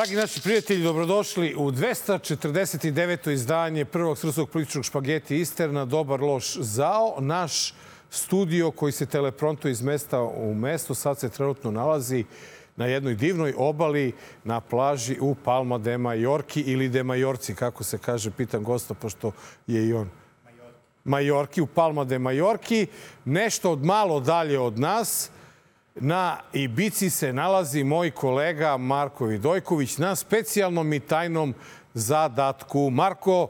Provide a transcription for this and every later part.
Dragi naši prijatelji, dobrodošli u 249. izdanje prvog srpskog političkog špageti Isterna, dobar loš zao. Naš studio koji se telepronto iz mesta u mesto sad se trenutno nalazi na jednoj divnoj obali na plaži u Palma de Majorki ili de Majorci, kako se kaže, pitam gosta, pošto je i on Majorki, u Palma de Majorki, nešto od malo dalje od nas. Na Ibici se nalazi moj kolega Marko Vidojković na specijalnom i tajnom zadatku. Marko,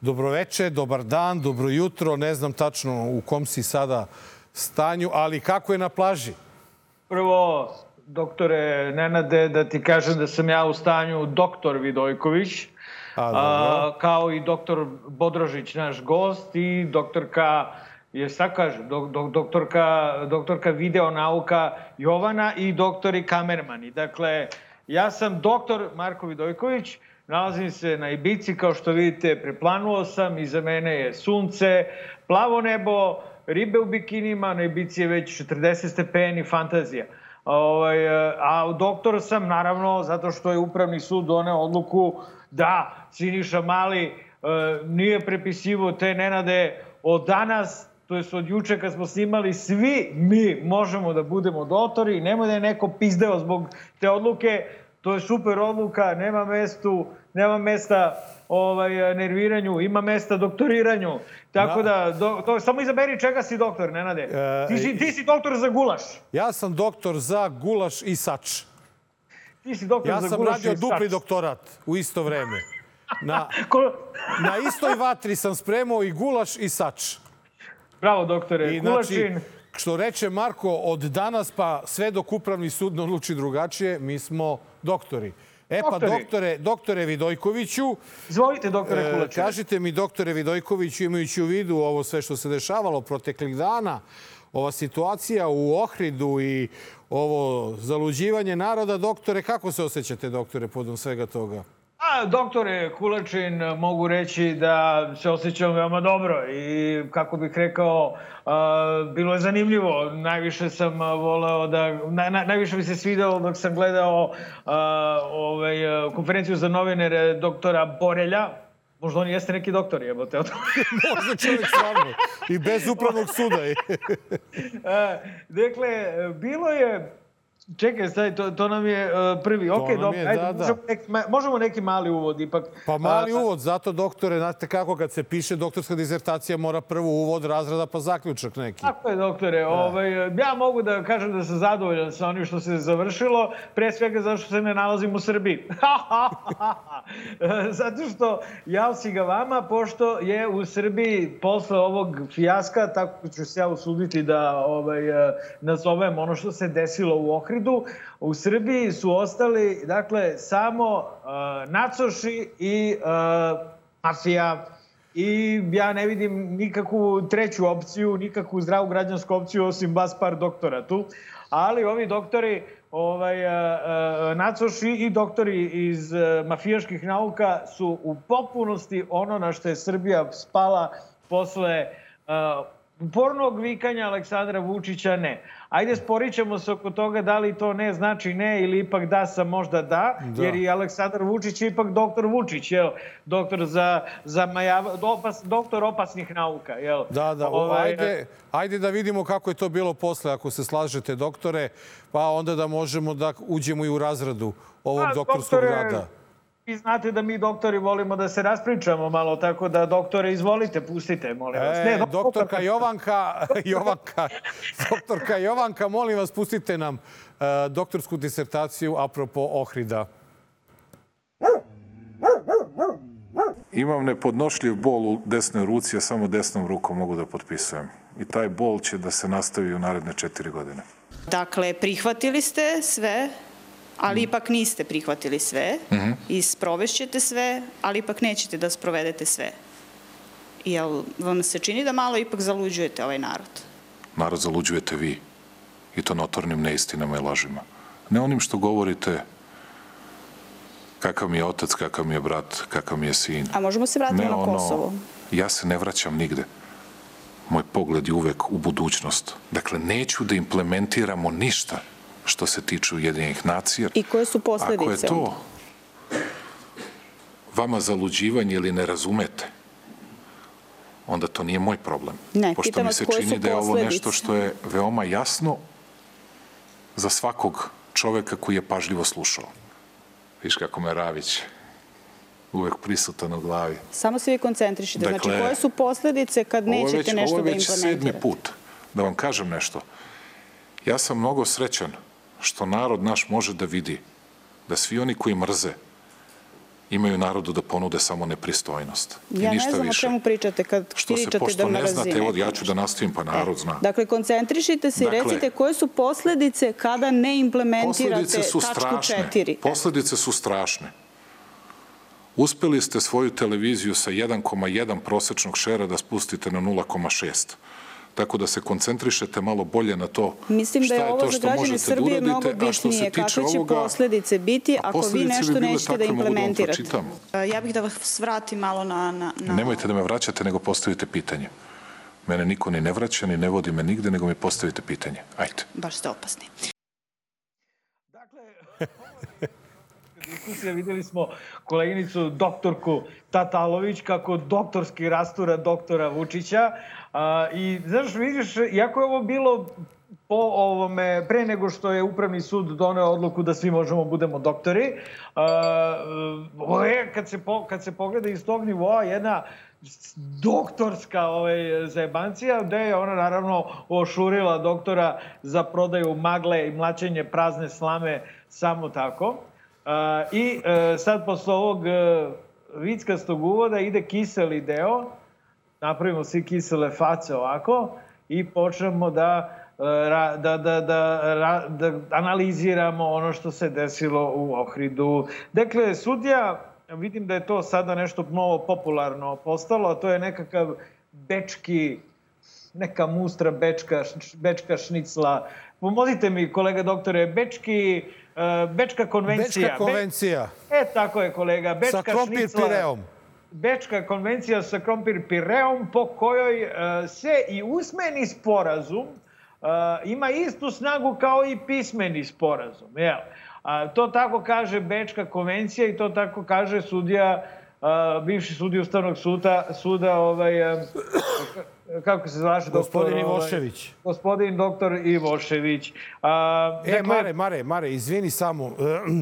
dobroveče, dobar dan, dobro jutro. Ne znam tačno u kom si sada stanju, ali kako je na plaži? Prvo, doktore Nenade, da ti kažem da sam ja u stanju doktor Vidojković, A, a, kao i doktor Bodrožić, naš gost, i doktorka je šta kaže, dok, dok, doktorka, doktorka videonauka Jovana i doktori kamermani. Dakle, ja sam doktor Marko Vidojković, nalazim se na Ibici, kao što vidite, preplanuo sam, iza mene je sunce, plavo nebo, ribe u bikinima, na Ibici je već 40 stepeni, fantazija. Ovaj, a doktor sam, naravno, zato što je Upravni sud doneo odluku da Siniša Mali e, nije prepisivo te nenade od danas to je od juče kad smo snimali, svi mi možemo da budemo dotori, nemoj da je neko pizdeo zbog te odluke, to je super odluka, nema mestu, nema mesta ovaj, nerviranju, ima mesta doktoriranju. Tako da, do, to, samo izaberi čega si doktor, Nenade. E, ti, si, ti si doktor za gulaš. Ja sam doktor za gulaš i sač. Ti si doktor Ja za sam gulaš radio i dupli sač. doktorat u isto vreme. Na, na istoj vatri sam spremao i gulaš i sač. Bravo, doktore. I Kulačin. znači, što reče Marko, od danas pa sve dok upravni sud ne odluči drugačije, mi smo doktori. E pa, Doktori. doktore, doktore Vidojkoviću, Izvolite, doktore e, Kulačin. kažite mi, doktore Vidojkoviću, imajući u vidu ovo sve što se dešavalo proteklih dana, ova situacija u Ohridu i ovo zaluđivanje naroda, doktore, kako se osjećate, doktore, podom svega toga? A, doktore Kulačin, mogu reći da se osjećam veoma dobro i kako bih rekao, a, bilo je zanimljivo. Najviše sam voleo da, na, na, najviše mi se svidelo dok sam gledao a, ovaj, konferenciju za novinare doktora Borelja, Možda on jeste neki doktor, jebote. Možda čovjek stvarno. I bez upravnog suda. Dakle, bilo je Čekaj, staj, to, to nam je uh, prvi. Ok, dobro, ajde, da, da. možemo, neki, ma- možemo neki mali uvod ipak. Pa mali A, uvod, zato doktore, znate kako, kad se piše doktorska dizertacija mora prvo uvod razreda pa zaključak neki. Tako je, doktore. Ovaj, ja mogu da kažem da sam zadovoljan sa onim što se završilo, pre svega zato što se ne nalazim u Srbiji. zato što jao si ga vama, pošto je u Srbiji posle ovog fijaska, tako ću se ja usuditi da ovaj, eh, nazovem ono što se desilo u Ohridu, u Srbiji su ostali, dakle, samo uh, nacoši i uh, mafija, I ja ne vidim nikakvu treću opciju, nikakvu zdravu građansku opciju osim bas par doktora tu. Ali ovi doktori, ovaj, a, nacoši i doktori iz mafijaških nauka su u popunosti ono na što je Srbija spala posle upornog vikanja Aleksandra Vučića ne. Ajde, sporit ćemo se oko toga da li to ne znači ne ili ipak da sa možda da, Da. jer i Aleksandar Vučić je ipak doktor Vučić, jel? Doktor za, za majava, opas, doktor opasnih nauka, jel? Da, da, Ovaj, ajde, ajde da vidimo kako je to bilo posle, ako se slažete, doktore, pa onda da možemo da uđemo i u razradu ovog Pa, doktorskog doktore, rada. Vi znate da mi doktori volimo da se raspričamo malo, tako da doktore izvolite, pustite, molim vas. E, dok- doktorka Jovanka, Jovanka, doktorka Jovanka, molim vas, pustite nam e, doktorsku disertaciju apropo Ohrida. Imam nepodnošljiv bol u desnoj ruci, a samo desnom rukom mogu da potpisujem. I taj bol će da se nastavi u naredne četiri godine. Dakle, prihvatili ste sve, ali ipak niste prihvatili sve i sprovešćete sve, ali ipak nećete da sprovedete sve. Jel vam se čini da malo ipak zaluđujete ovaj narod? Narod zaluđujete vi. I to notornim neistinama i lažima. Ne onim što govorite kakav mi je otac, kakav mi je brat, kakav mi je sin. A možemo se vratiti Ne na ono, Kosovo? ja se ne vraćam nigde. Moj pogled je uvek u budućnost. Dakle, neću da implementiramo ništa što se tiče Ujedinjenih nacija. I koje su Ako je posledice? to vama zaluđivanje ili ne razumete, onda to nije moj problem. Ne, Pošto mi se čini da je ovo posledice. nešto što je veoma jasno za svakog čoveka koji je pažljivo slušao. Viš kako me Ravić uvek prisutan u glavi. Samo se vi koncentrišite. znači, Dakle, koje su posledice kad Ovo nećete već, nešto ovo da je već implementirate? sedmi put da vam kažem nešto. Ja sam mnogo srećan što narod naš može da vidi da svi oni koji mrze imaju narodu da ponude samo nepristojnost. I Ja ne ništa znam o čemu pričate kad Što se, pošto da ne znate, evo ja ću da nastavim, pa narod zna. Dakle, koncentrišite se Dakle, i recite koje su posledice kada ne implementirate Posledice su tačku strašne. 4. Posledice su strašne. Uspeli ste svoju televiziju sa 1,1 prosečnog šera da spustite na 0,6. Tako da se koncentrišete malo bolje na to Mislim šta da je je ovo to što možete Srbije da mnogo uradite, a što se bitnije. tiče Kakve će ovoga, posledice biti a ako vi posledice bi nešto bile nećete da da implementirate? E, Ja bih da vas vratim malo na... na, na... Nemojte da me vraćate, nego postavite pitanje. Mene niko ni ne vraća, ni ne vodi me nigde, nego mi postavite pitanje. Ajde. Baš ste opasni. Diskusija videli smo koleginicu doktorku Tatalović kako doktorski rastura doktora Vučića a, i znaš vidiš iako je ovo bilo po ovome pre nego što je upravni sud doneo odluku da svi možemo budemo doktori a, kad se po, kad se pogleda iz tog nivoa jedna doktorska ovaj, zajebancija, gde je ona naravno ošurila doktora za prodaju magle i mlaćenje prazne slame samo tako. Uh, I uh, sad posle ovog uh, vickastog uvoda ide kiseli deo, napravimo svi kisele face ovako i počnemo da da, da, da, ra, da analiziramo ono što se desilo u Ohridu. Dakle, sudija vidim da je to sada nešto novo popularno postalo, a to je nekakav bečki, neka mustra bečka, bečka šnicla. Pomozite mi, kolega doktore, bečki, uh, bečka konvencija. Bečka konvencija. Be, e, tako je, kolega. Bečka Sa krompir šnicla, pireom. Bečka konvencija sa krompir pireom po kojoj uh, se i usmeni sporazum uh, ima istu snagu kao i pismeni sporazum. Jel? A, to tako kaže Bečka konvencija i to tako kaže sudija, a, bivši sudija Ustavnog suda, suda ovaj, a, kako se zvaše? Gospodin doktor, Ivošević. Ovaj, gospodin doktor Ivošević. A, E, Mare, Mare, Mare, izvini samo.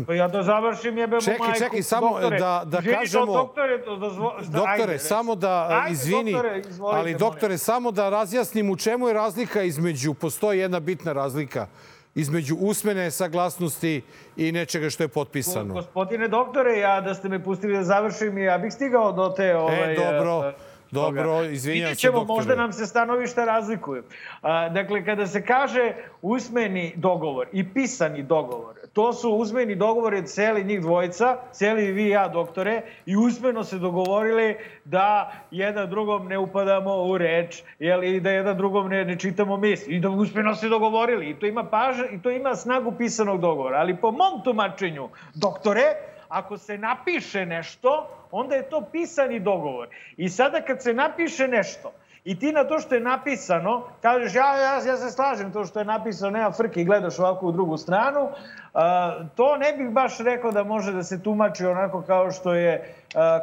Pa ja da završim jebemo Čekaj, majku. čekaj, samo doktore. da- da Izvini, kažemo- Doktore, to dozvo... Doktore, ajde, samo da, Ajde, izvini, doktore, ali doktore, samo da razjasnim u čemu je razlika između, postoji jedna bitna razlika, između usmene saglasnosti i nečega što je potpisano. Gospodine doktore, ja da ste me pustili da završim, ja bih stigao do te... Ovaj, E, dobro, dobro, izvinjam Vidjet se, doktore. možda nam se stanovišta razlikuju. A, dakle, kada se kaže usmeni dogovor i pisani dogovor, to su usmeni dogovori celi njih dvojica, celi vi i ja, doktore, i usmeno se dogovorili da jedan drugom ne upadamo u reč, jel, i da jedan drugom ne, ne čitamo misli. I da usmeno se dogovorili. I to ima paž, i to ima snagu pisanog dogovora. Ali po mom tumačenju, doktore, ako se napiše nešto, onda je to pisani dogovor. I sada kad se napiše nešto, i ti na to što je napisano, kažeš ja, ja, ja se slažem to što je napisano, nema frke i gledaš ovako u drugu stranu, a, to ne bih baš rekao da može da se tumači onako kao što je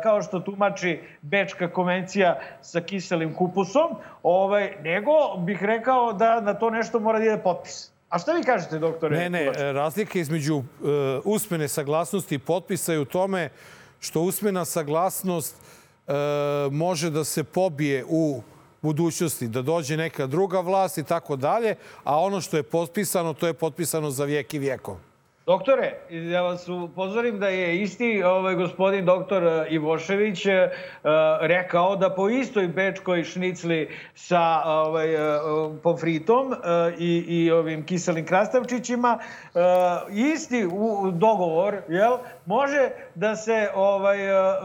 kao što tumači Bečka konvencija sa kiselim kupusom, ovaj, nego bih rekao da na to nešto mora da ide potpis. A šta vi kažete, doktore? Ne, ne, razlika između uh, usmene saglasnosti i potpisa je u tome što usmena saglasnost uh, može da se pobije u budućnosti, da dođe neka druga vlast i tako dalje, a ono što je potpisano, to je potpisano za vijek i vijekov. Doktore, ja vas upozorim da je isti ovaj gospodin doktor eh, Ivošević eh, rekao da po istoj bečkoj šnicli sa ovaj, eh, pomfritom eh, i, i ovim kiselim krastavčićima eh, isti u, dogovor jel, može da se, ovaj, eh, eh,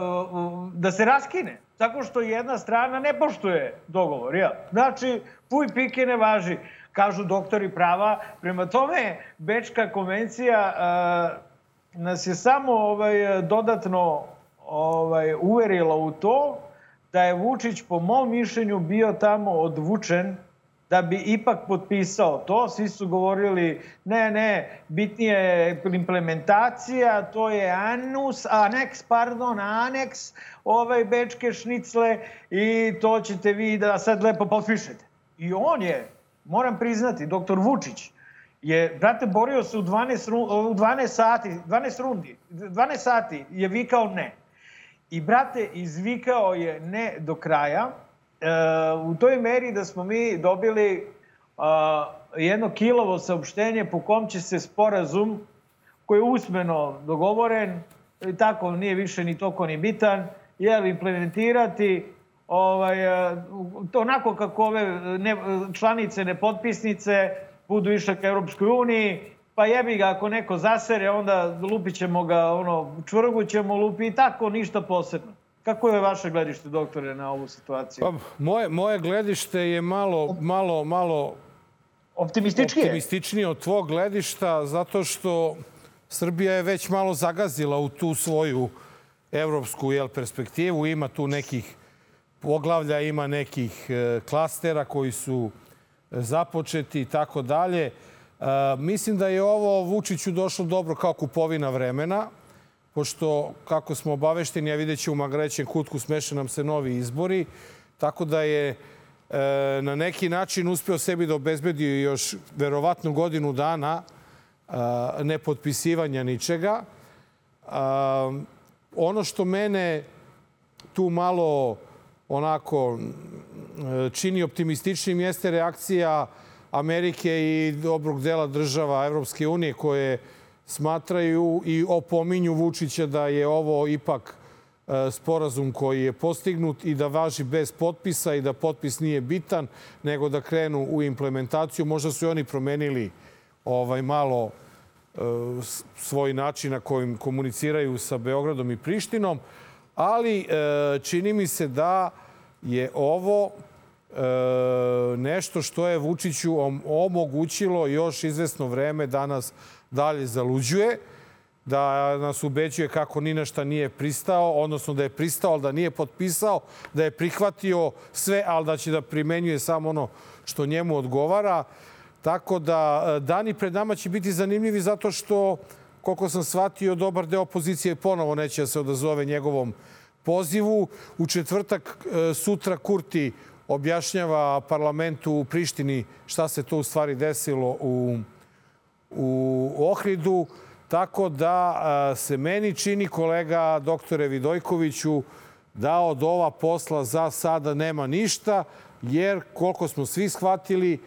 da se raskine tako što jedna strana ne poštuje dogovor. Jel? Znači, puj pike ne važi kažu doktori prava. Prema tome, Bečka konvencija uh, nas je samo ovaj, dodatno ovaj, uverila u to da je Vučić, po mom mišljenju, bio tamo odvučen da bi ipak potpisao to. Svi su govorili, ne, ne, bitnije je implementacija, to je anus, aneks, pardon, aneks, ovaj bečke šnicle i to ćete vi da sad lepo potpišete. I on je, moram priznati, doktor Vučić, je, brate, borio se u 12, ru- u 12 sati, 12 rundi, 12 sati je vikao ne. I, brate, izvikao je ne do kraja, u toj meri da smo mi dobili a, jedno kilovo saopštenje po kom će se sporazum koji je usmeno dogovoren, i tako nije više ni toko ni bitan, jel, implementirati ovaj, e, to onako kako ove ne, članice, nepotpisnice budu išle ka Europskoj uniji, pa jebi ga ako neko zasere, onda lupit ćemo ga, ono, čvrgu ćemo lupi i tako, ništa posebno. Kako je vaše gledište, doktore, na ovu situaciju? Pa, moje, moje gledište je malo, malo, malo Optimistički je? optimističnije od tvog gledišta, zato što Srbija je već malo zagazila u tu svoju evropsku jel, perspektivu. Ima tu nekih poglavlja, ima nekih e, klastera koji su započeti i tako dalje. E, Mislim da je ovo Vučiću došlo dobro kao kupovina vremena, pošto, kako smo obavešteni, a vidjet ću u Magrećem kutku, smeše nam se novi izbori, tako da je e, na neki način uspeo sebi da obezbedi još verovatno godinu dana a, nepotpisivanja ničega. A, ono što mene tu malo onako e, čini optimističnim jeste reakcija Amerike i dobrog dela država Evropske unije koje smatraju i opominju Vučića da je ovo ipak e, sporazum koji je postignut i da važi bez potpisa i da potpis nije bitan, nego da krenu u implementaciju. Možda su i oni promenili ovaj malo e, svoj način na kojim komuniciraju sa Beogradom i Prištinom, ali e, čini mi se da je ovo nešto što je Vučiću om- omogućilo još izvesno vreme da nas dalje zaluđuje, da nas ubeđuje kako ni na šta nije pristao, odnosno da je pristao, ali da nije potpisao, da je prihvatio sve, ali da će da primenjuje samo ono što njemu odgovara. Tako da e, dani pred nama će biti zanimljivi zato što, koliko sam shvatio, dobar deo opozicije ponovo neće da se odazove njegovom pozivu. U četvrtak e, sutra Kurti objašnjava parlamentu u Prištini šta se to u stvari desilo u, u Ohridu. Tako da se meni čini, kolega doktore Vidojkoviću, da od ova posla za sada nema ništa, jer koliko smo svi shvatili,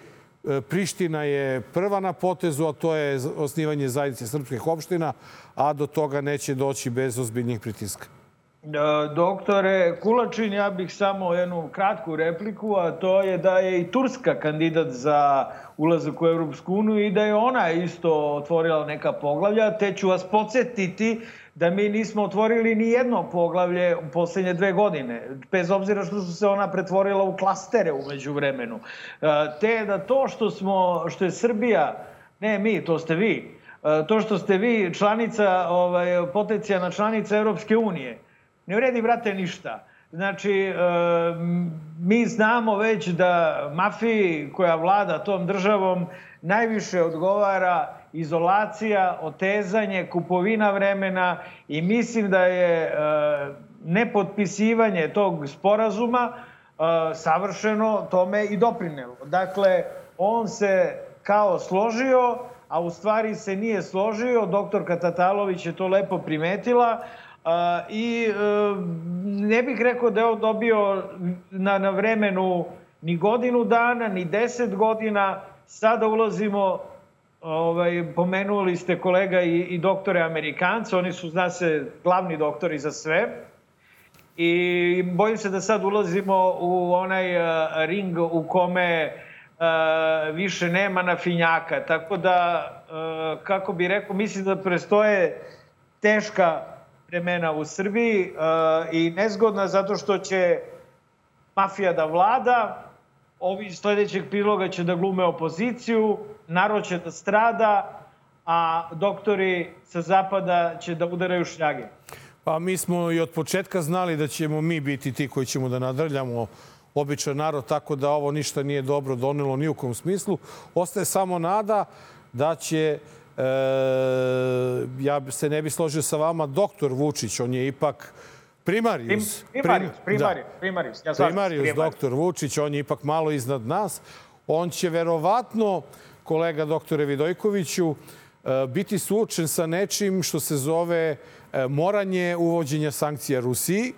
e, Priština je prva na potezu, a to je osnivanje zajednice srpskih opština, a do toga neće doći bez ozbiljnih pritiska. E, Doktore Kulačin, ja bih samo jednu kratku repliku, a to je da je i Turska kandidat za ulazak u Europsku uniju i da je ona isto otvorila neka poglavlja, te ću vas podsjetiti da mi nismo otvorili ni jedno poglavlje u poslednje dve godine, bez obzira što su se ona pretvorila u klastere umeđu vremenu. E, Te da to što, smo, što je Srbija, ne mi, to ste vi, e, to što ste vi članica, ovaj, potencijalna članica Europske unije, ne vredi, brate, ništa. Znači, e, mi znamo već da mafiji koja vlada tom državom najviše odgovara izolacija, otezanje, kupovina vremena i mislim da je e, nepotpisivanje tog sporazuma e, savršeno tome i doprinelo. Dakle, on se kao složio, a u stvari se nije složio. Doktorka Tatalović je to lepo primetila i e, ne bih rekao da je on dobio na, na vremenu ni godinu dana, ni deset godina. Sada ulazimo, ovaj, pomenuli ste kolega i, i doktore Amerikanca, oni su, zna se, glavni doktori za sve. I bojim se da sad ulazimo u onaj uh, ring u kome uh, više nema nafinjaka. Tako da, uh, kako bi rekao, mislim da prestoje teška vremena u Srbiji uh, i nezgodna zato što će mafija da vlada, ovi iz sledećeg priloga će da glume opoziciju, narod će da strada, a doktori sa zapada će da udaraju šljage. Pa mi smo i od početka znali da ćemo mi biti ti koji ćemo da nadrljamo običan narod, tako da ovo ništa nije dobro donelo ni u kom smislu. Ostaje samo nada da će e, ja se ne bi složio sa vama, doktor Vučić, on je ipak primarius. Prim, primarius, Prim- primarius, da. primarius. Ja Primarius, primarius. doktor Vučić, on je ipak malo iznad nas. On će verovatno, kolega doktore Vidojkoviću, e, biti suočen sa nečim što se zove e, moranje uvođenja sankcija Rusiji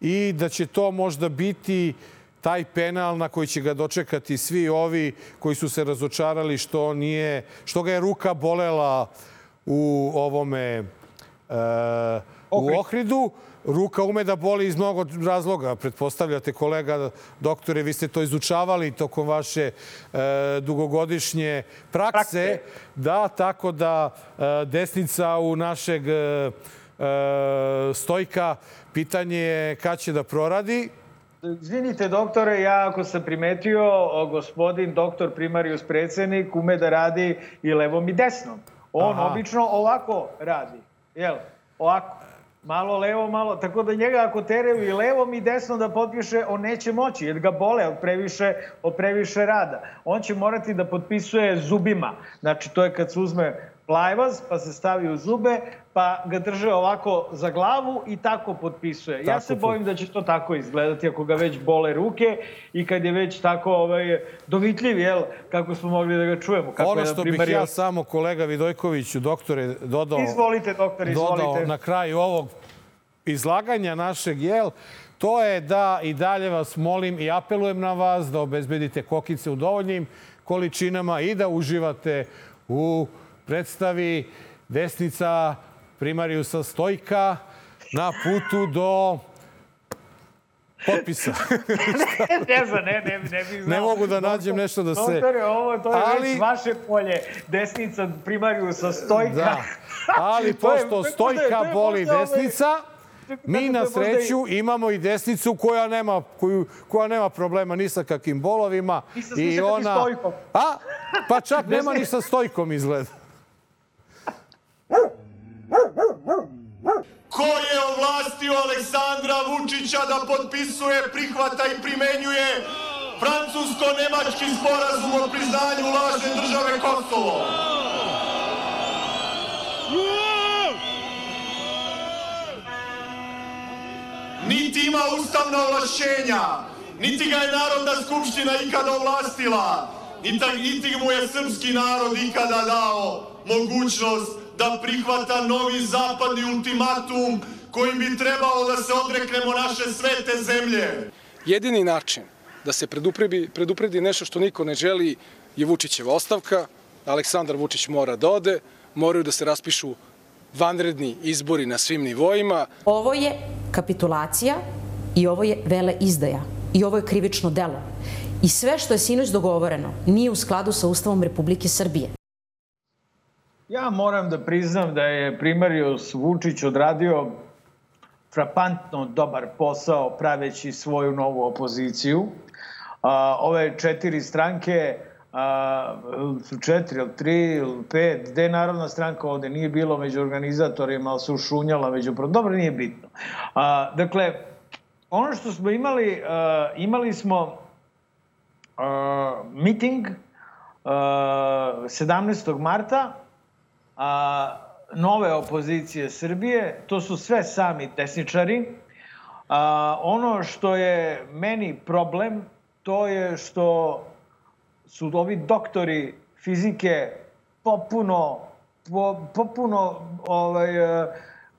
i da će to možda biti taj penal na koji će ga dočekati svi ovi koji su se razočarali što nije što ga je ruka bolela u ovome e, u Ohridu. Ruka ume da boli iz mnogo razloga. Pretpostavljate, kolega doktore, vi ste to izučavali tokom vaše e, dugogodišnje prakse. Prakse. Da, tako da e, desnica u našeg e, e, stojka, pitanje je kad će da proradi. Izvinite, doktore, ja ako sam primetio, gospodin doktor primarius predsednik ume da radi i levom i desnom. On Aha. obično ovako radi. Jel? Ovako. Malo levo, malo... Tako da njega ako teraju i levom i desnom da potpiše, on neće moći, jer ga bole od previše, od previše rada. On će morati da potpisuje zubima. Znači, to je kad se uzme plajvaz, pa se stavi u zube, pa ga drže ovako za glavu i tako potpisuje. ja Tako se pot- bojim da će to tako izgledati ako ga već bole ruke i kad je već tako ovaj, dovitljiv, jel, kako smo mogli da ga čujemo. Kako ono je, što bih primer, ja jel- samo, kolega Vidojkoviću, doktore, dodao, Izvolite, doktor, dodao izvolite. na kraju ovog izlaganja našeg, jel, to je da i dalje vas molim i apelujem na vas da obezbedite kokice u dovoljnim količinama i da uživate u predstavi Desnica Primariusa Stojka na putu do potpisa. ne znam, ne, ne, ne bih znao. Ne mogu da nađem nešto da se- Doktore, ovo, to je Ali- već vaše polje. Desnica primariusa stojka. Da. Ali pošto je stojka je boli ovaj- desnica, mi na sreću imamo i desnicu koja nema, koju, koja nema problema ni sa kakvim bolovima. Ni sa- ni sa kakvim stojkom. A? Pa čak nema ni sa stojkom izgleda. Ko je ovlastio Aleksandra Vučića da potpisuje, prihvata i primenjuje francusko-nemački sporazum o priznanju lažne države Kosovo? Niti ima ustavna ovlašćenja, niti ga je Narodna skupština ikada ovlastila, niti, mu je srpski narod ikada dao mogućnost da prihvata novi zapadni ultimatum kojim bi trebalo da se odreknemo naše svete zemlje. Jedini način da se predupredi, predupredi nešto što niko ne želi je Vučićeva ostavka. Aleksandar Vučić mora da ode, moraju da se raspišu vanredni izbori na svim nivoima. Ovo je kapitulacija i ovo je vele izdaja i ovo je krivično delo. I sve što je sinoć dogovoreno nije u skladu sa Ustavom Republike Srbije. Ja moram da priznam da je primarius Vučić odradio frapantno dobar posao praveći svoju novu opoziciju. Ove četiri stranke, su četiri ili tri ili pet, gde je Narodna stranka ovde nije bilo među organizatorima, ali se ušunjala među... Dobro, nije bitno. Dakle, ono što smo imali, imali smo miting a, 17. marta a, nove opozicije Srbije, to su sve sami desničari. A, ono što je meni problem, to je što su ovi doktori fizike popuno, po, popuno ovaj, e,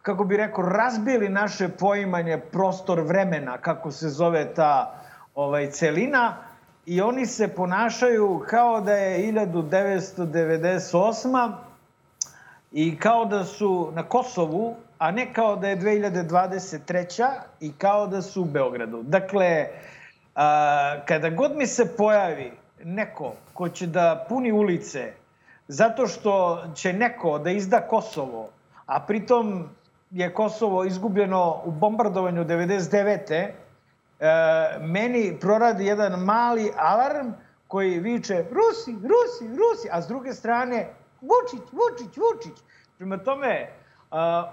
kako bi rekao, razbili naše poimanje prostor vremena, kako se zove ta ovaj, celina, i oni se ponašaju kao da je 1998 i kao da su na Kosovu, a ne kao da je 2023. i kao da su u Beogradu. Dakle, a, kada god mi se pojavi neko ko će da puni ulice zato što će neko da izda Kosovo, a pritom je Kosovo izgubljeno u bombardovanju 99. E, meni proradi jedan mali alarm koji viče Rusi, Rusi, Rusi, a s druge strane Vučić, Vučić, Vučić. Prema tome,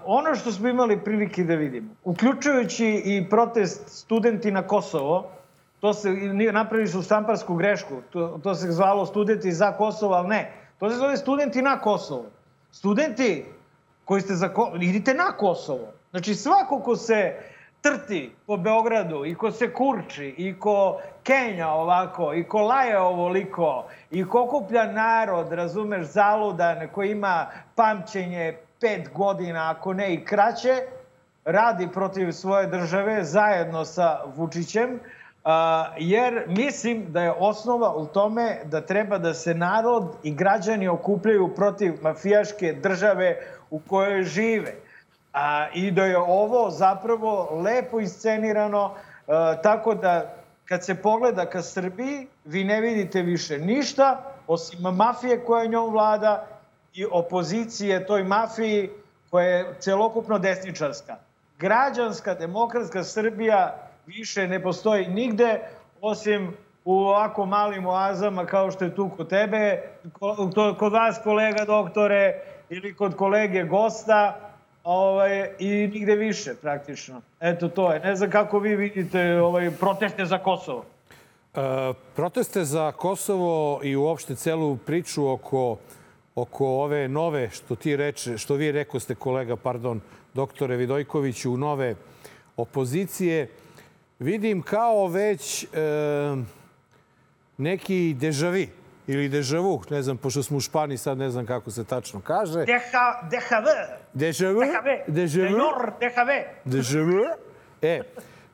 ono što smo imali prilike da vidimo, uključujući i protest studenti na Kosovo, to se napravili su štamparsku grešku. To, to se zvalo studenti za Kosovo, ali ne. To se zove studenti na Kosovo. Studenti koji ste za Ko- idite na Kosovo. Znači svako ko se trti po Beogradu i ko se kurči i ko Kenja ovako i ko laje ovoliko i ko okuplja narod, razumeš, zaludan koji ima pamćenje pet godina, ako ne i kraće, radi protiv svoje države zajedno sa Vučićem, jer mislim da je osnova u tome da treba da se narod i građani okupljaju protiv mafijaške države u kojoj žive. A, I da je ovo zapravo lepo iscenirano, a, tako da kad se pogleda ka Srbiji, vi ne vidite više ništa, osim mafije koja njom vlada i opozicije toj mafiji koja je celokupno desničarska. Građanska, demokratska Srbija više ne postoji nigde, osim u ovako malim oazama kao što je tu kod tebe, kod vas kolega doktore ili kod kolege gosta, ovaj, i nigde više praktično. Eto to je. Ne znam kako vi vidite ovaj, proteste za Kosovo. E, proteste za Kosovo i uopšte celu priču oko, oko ove nove, što ti reče, što vi rekoste kolega, pardon, doktore Vidojkoviću, nove opozicije, vidim kao već e, neki dežavi ili dežavu, ne znam, pošto smo u Španiji, sad ne znam kako se tačno kaže. Deha, Dežavu? Dežavu? DHV. Državu? E,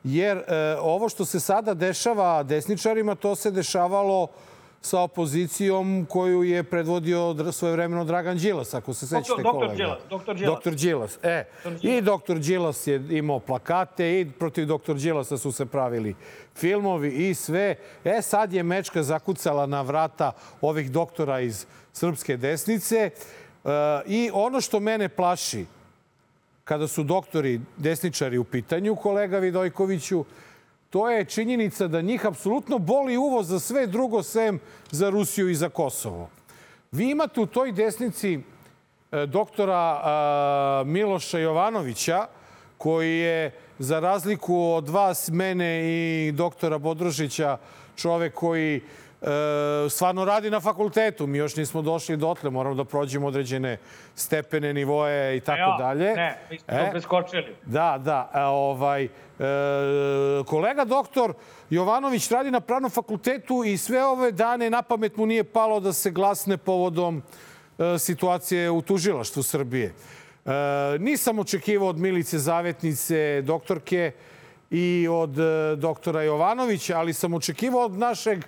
jer e, ovo što se sada dešava desničarima, to se dešavalo sa opozicijom koju je predvodio svojevremeno Dragan Đilas, ako se sećate doktor kolega. Đilas, doktor Đilas. Doktor Đilas. E, i doktor Đilas je imao plakate i protiv doktor Đilasa su se pravili filmovi i sve. E, sad je mečka zakucala na vrata ovih doktora iz srpske desnice. E, I ono što mene plaši, kada su doktori desničari u pitanju, kolega Vidojkoviću, to je činjenica da njih apsolutno boli uvo za sve drugo sem za Rusiju i za Kosovo. Vi imate u toj desnici e, doktora a, Miloša Jovanovića, koji je, za razliku od vas, mene i doktora Bodrožića, čovek koji e, stvarno radi na fakultetu. Mi još nismo došli dotle, moramo da prođemo određene stepene, nivoje i tako dalje. Ne, mi smo E? preskočili. Da, da. a, Ovaj, e, kolega doktor Jovanović radi na pravnom fakultetu i sve ove dane na pamet mu nije palo da se glasne povodom e, situacije u tužilaštvu Srbije. E, nisam očekivao od Milice Zavetnice, doktorke i od e, doktora Jovanovića, ali sam očekivao od našeg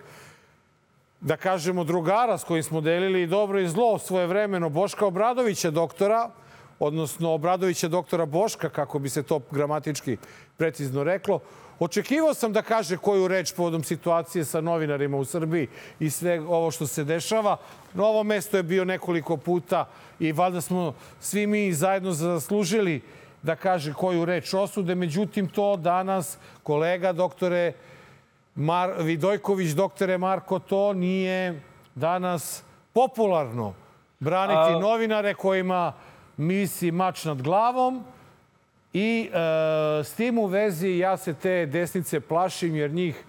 da kažemo, drugara s kojim smo delili i dobro i zlo svoje vremeno, Boška Obradovića doktora, odnosno Obradovića doktora Boška, kako bi se to gramatički precizno reklo. Očekivao sam da kaže koju reč povodom situacije sa novinarima u Srbiji i sve ovo što se dešava. Na ovo mesto je bio nekoliko puta i valjda smo svi mi zajedno zaslužili da kaže koju reč osude. Međutim, to danas kolega doktore Mar Vidojković, doktore Marko, to nije danas popularno. Braniti A- novinare kojima misi mač nad glavom i e, s tim u vezi ja se te desnice plašim jer njih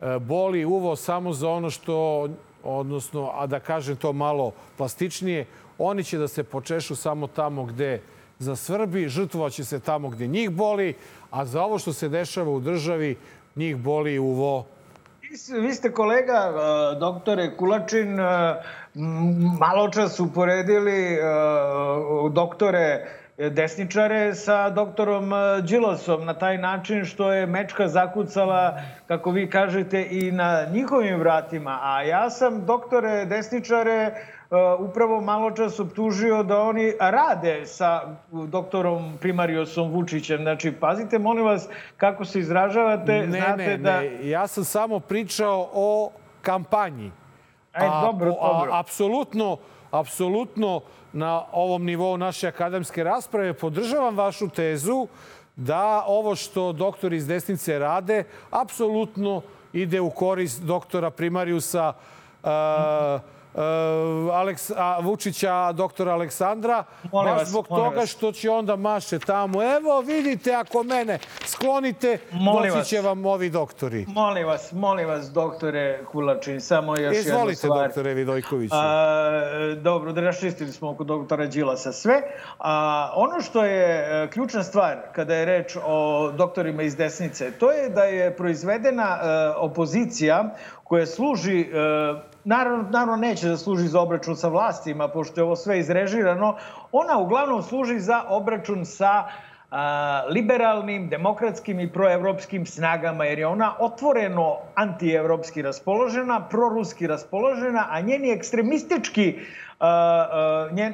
e, boli uvo samo za ono što, odnosno, a da kažem to malo plastičnije, oni će da se počešu samo tamo gde zasvrbi, žrtvovaće se tamo gde njih boli, a za ovo što se dešava u državi, njih boli uvo Vi ste kolega, uh, doktore Kulačin, m, malo čas uporedili uh, doktore desničare sa doktorom uh, Đilasom na taj način što je mečka zakucala, kako vi kažete, i na njihovim vratima. A ja sam doktore desničare uh, upravo malo čas optužio da oni rade sa doktorom primariosom Vučićem. Znači, pazite, molim vas, kako se izražavate. Ne, Znate ne, da... ne. Ja sam samo pričao o kampanji. E, dobro, po- dobro. A, apsolutno, apsolutno na ovom nivou naše akademske rasprave podržavam vašu tezu da ovo što doktori iz desnice rade apsolutno ide u korist doktora primariusa uh, Aleks, a, Vučića, doktora Aleksandra, Molim baš vas, zbog molim toga vas. što će onda maše tamo. Evo, vidite, ako mene sklonite, Molim doći vas. će vam ovi doktori. Molim vas, molim vas, doktore Kulačin, samo još jednu Izvolite, stvar. doktore Vidojkoviću. A, dobro, da raščistili smo oko doktora Đilasa sve. A, ono što je e, ključna stvar kada je reč o doktorima iz desnice, to je da je proizvedena e, opozicija koja služi, e, naravno, naravno neće da služi za obračun sa vlastima, pošto je ovo sve izrežirano, ona uglavnom služi za obračun sa a, liberalnim, demokratskim i proevropskim snagama, jer je ona otvoreno antievropski raspoložena, proruski raspoložena, a njeni ekstremistički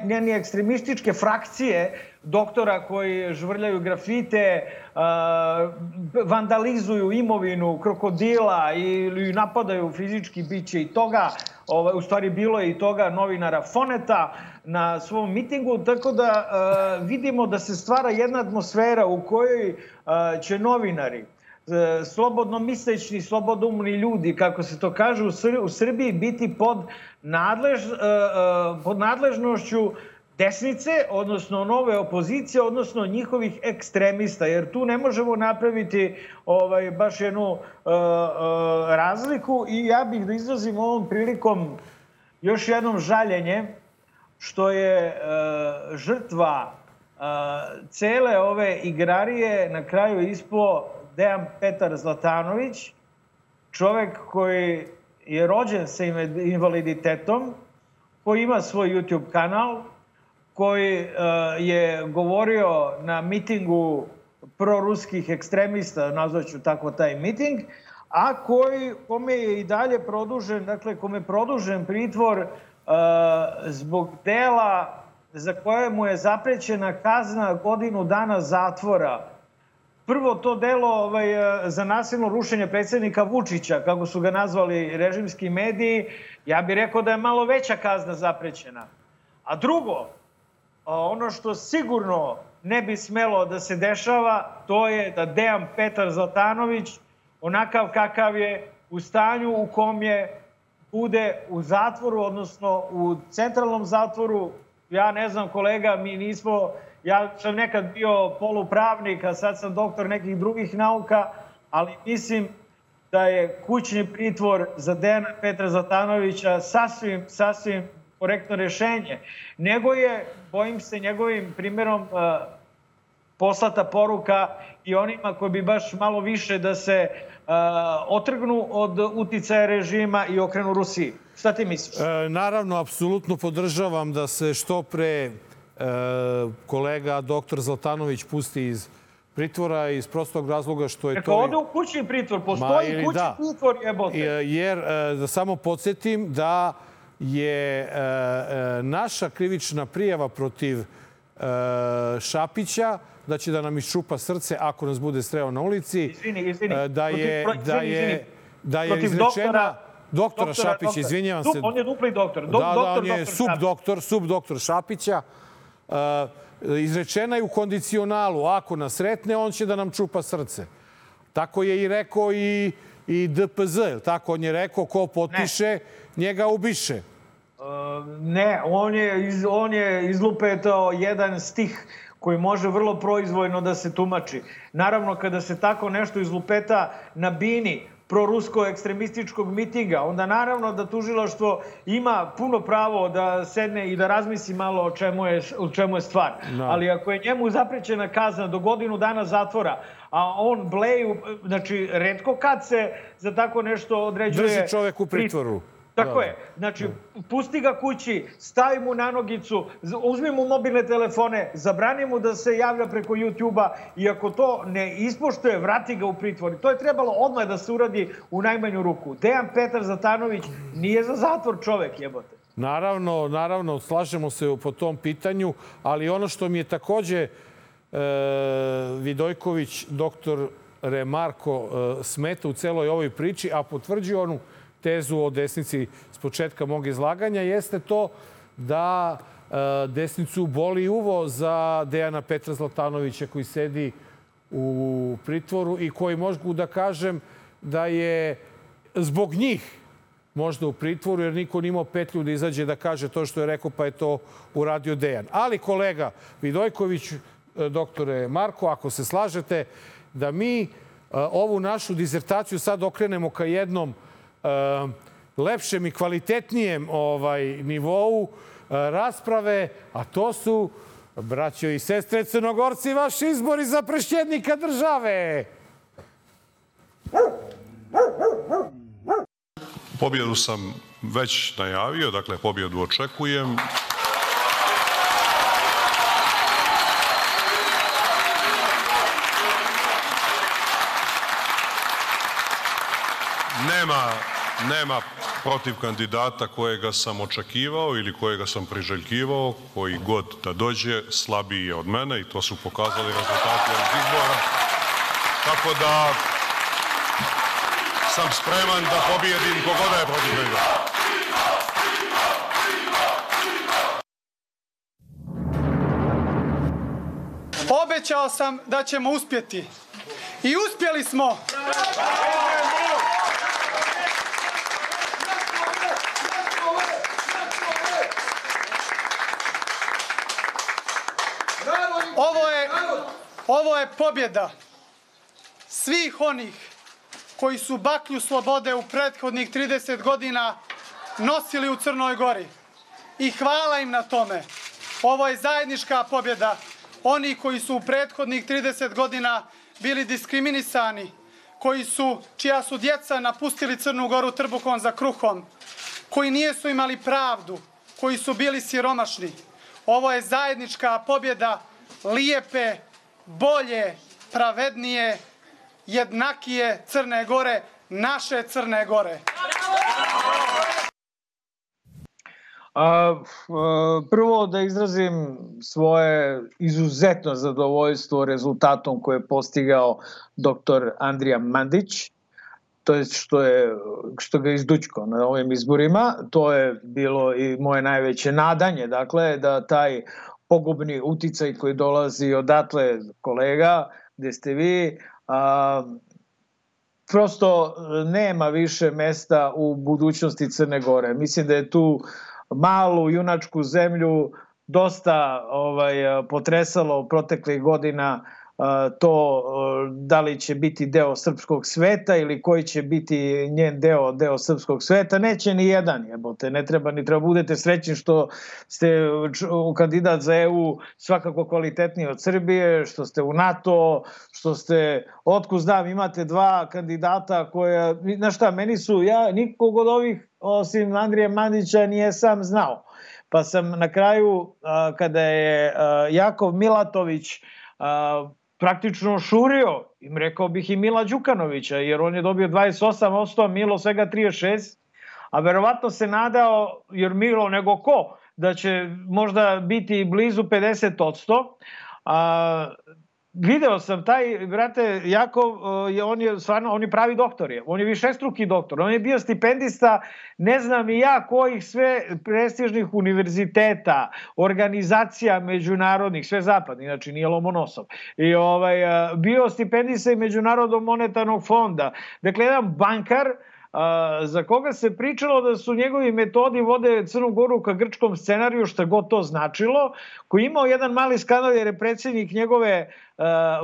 njeni ekstremističke frakcije doktora koji žvrljaju grafite, vandalizuju imovinu krokodila ili napadaju fizički biće i toga, ovaj, u stvari bilo je i toga novinara Foneta na svom mitingu, tako da vidimo da se stvara jedna atmosfera u kojoj će novinari slobodno mislećni, slobodumni ljudi, kako se to kaže u, Sr u Srbiji, biti pod, nadlež, e, e, pod nadležnošću desnice, odnosno nove opozicije, odnosno njihovih ekstremista, jer tu ne možemo napraviti ovaj, baš jednu e, e, razliku. I ja bih da izrazim ovom prilikom još jednom žaljenje što je e, žrtva e, cele ove igrarije na kraju ispo Dejan Petar Zlatanović, čovek koji je rođen sa invaliditetom, koji ima svoj YouTube kanal, koji e, je govorio na mitingu proruskih ekstremista, nazvaću tako taj miting, a koji, kome je i dalje produžen, dakle, kome je produžen pritvor e, zbog dela za koje mu je zaprećena kazna godinu dana zatvora. Prvo to delo ovaj, e, za nasilno rušenje predsjednika Vučića, kako su ga nazvali režimski mediji, ja bih rekao da je malo veća kazna zaprećena. A drugo, a ono što sigurno ne bi smelo da se dešava, to je da Dejan Petar Zlatanović, onakav kakav je u stanju u kom je, bude u zatvoru, odnosno u centralnom zatvoru. Ja ne znam, kolega, mi nismo, ja sam nekad bio polupravnik, a sad sam doktor nekih drugih nauka, ali mislim da je kućni pritvor za Dejana Petra Zlatanovića sasvim, sasvim korektno rešenje. Nego je, bojim se, njegovim primjerom uh, poslata poruka i onima koji bi baš malo više da se uh, otrgnu od uticaja režima i okrenu Rusiji. Šta ti misliš? E, naravno, apsolutno podržavam da se što pre e, kolega doktor Zlatanović pusti iz pritvora iz prostog razloga što je Neka to... ode u kućni pritvor, postoji ili kućni da. pritvor jebote. E, Jer, e, da samo podsjetim da je e, e, naša krivična prijava protiv e, Šapića da će da nam iščupa srce ako nas bude sreo na ulici. Izvini, izvini. E, Da je, Protiv- pro- da je, izvini. da je Protiv izrečena... doktora- Doktora Šapića, doktora. izvinjavam Dup- se. On je dupli doktor. Do, Da, da, doktor, on je doktor subdoktor, subdoktor Šapića. Uh, izrečena je u kondicionalu. Ako nas sretne, on će da nam čupa srce. Tako je i rekao i, i DPZ. Tako on je rekao, ko potpiše, njega ubiše. Ne, on je, iz, on je izlupetao jedan stih koji može vrlo proizvojno da se tumači. Naravno, kada se tako nešto izlupeta na bini prorusko-ekstremističkog mitinga, onda naravno da tužilaštvo ima puno pravo da sedne i da razmisli malo o čemu je, o čemu je stvar. Da. Ali ako je njemu zaprećena kazna do godinu dana zatvora, a on bleju, znači, redko kad se za tako nešto određuje... Drži čovek u pritvoru. Tako Da. je. Znači, pusti ga kući, stavi mu na nogicu, uzmi mu mobilne telefone, zabrani mu da se javlja preko YouTube-a i ako to ne ispoštuje, vrati ga u pritvor. I To je trebalo odmah da se uradi u najmanju ruku. Dejan Petar Zatanović nije za zatvor čovek, jebote. Naravno, naravno, slažemo se po tom pitanju, ali ono što mi je takođe e, Vidojković, doktor Remarko, e, smeta u celoj ovoj priči, a potvrđuje onu tezu o desnici s početka mog izlaganja, jeste to da e, desnicu boli uvo za Dejana Petra Zlatanovića koji sedi u pritvoru i koji mogu da kažem da je zbog njih možda u pritvoru, jer niko nije imao petlju da izađe da kaže to što je rekao, pa je to uradio Dejan. Ali kolega Vidojković, e, doktore Marko, ako se slažete, da mi e, ovu našu dizertaciju sad okrenemo ka jednom lepšem i kvalitetnijem ovaj nivou rasprave, a to su, braćo i sestre Crnogorci, vaši izbori za prešćednika države. Pobjedu sam već najavio, dakle pobjedu očekujem. Nema, nema protiv kandidata kojega sam očekivao ili kojega sam priželjkivao, koji god da dođe, slabiji je od mene i to su pokazali rezultati ovih izbora. Tako da sam spreman da pobijedim kogoda je protiv njega. Obećao sam da ćemo uspjeti. I uspjeli smo! Ovo je, ovo je pobjeda svih onih koji su baklju slobode u prethodnih 30 godina nosili u Crnoj Gori. I hvala im na tome. Ovo je zajednička pobjeda. Oni koji su u prethodnih 30 godina bili diskriminisani, koji su, čija su djeca napustili Crnu Goru trbukom za kruhom, koji nijesu imali pravdu, koji su bili siromašni. Ovo je zajednička pobjeda lijepe, bolje, pravednije, jednakije Crne Gore, naše Crne Gore. A, prvo da izrazim svoje izuzetno zadovoljstvo rezultatom koje je postigao doktor Andrija Mandić, to je što, je, što ga izdučko na ovim izborima. To je bilo i moje najveće nadanje, dakle, da taj pogubni uticaj koji dolazi odatle kolega, gde ste vi, a, prosto nema više mesta u budućnosti Crne Gore. Mislim da je tu malu junačku zemlju dosta ovaj potresalo proteklih godina to da li će biti deo srpskog sveta ili koji će biti njen deo deo srpskog sveta neće ni jedan jebote. Ne treba ni treba budete srećni što ste u kandidat za EU svakako kvalitetniji od Srbije što ste u NATO što ste otkud znam imate dva kandidata koja na šta meni su ja nikog od ovih osim Andrija Mandića nije sam znao. Pa sam na kraju kada je Jakov Milatović praktično šurio, im rekao bih i Mila Đukanovića, jer on je dobio 28%, a Milo svega 36%, a verovatno se nadao, jer Milo nego ko, da će možda biti blizu 50%, a, video sam taj, brate, Jakov, je, on je stvarno, on je pravi doktor je. On je višestruki doktor. On je bio stipendista, ne znam i ja kojih sve prestižnih univerziteta, organizacija međunarodnih, sve zapadnih, znači nije Lomonosov. I ovaj, bio stipendista i Međunarodnog monetarnog fonda. Dakle, jedan bankar, za koga se pričalo da su njegovi metodi vode Crnu Goru ka grčkom scenariju, šta god to značilo, koji imao jedan mali skandal jer je predsjednik njegove,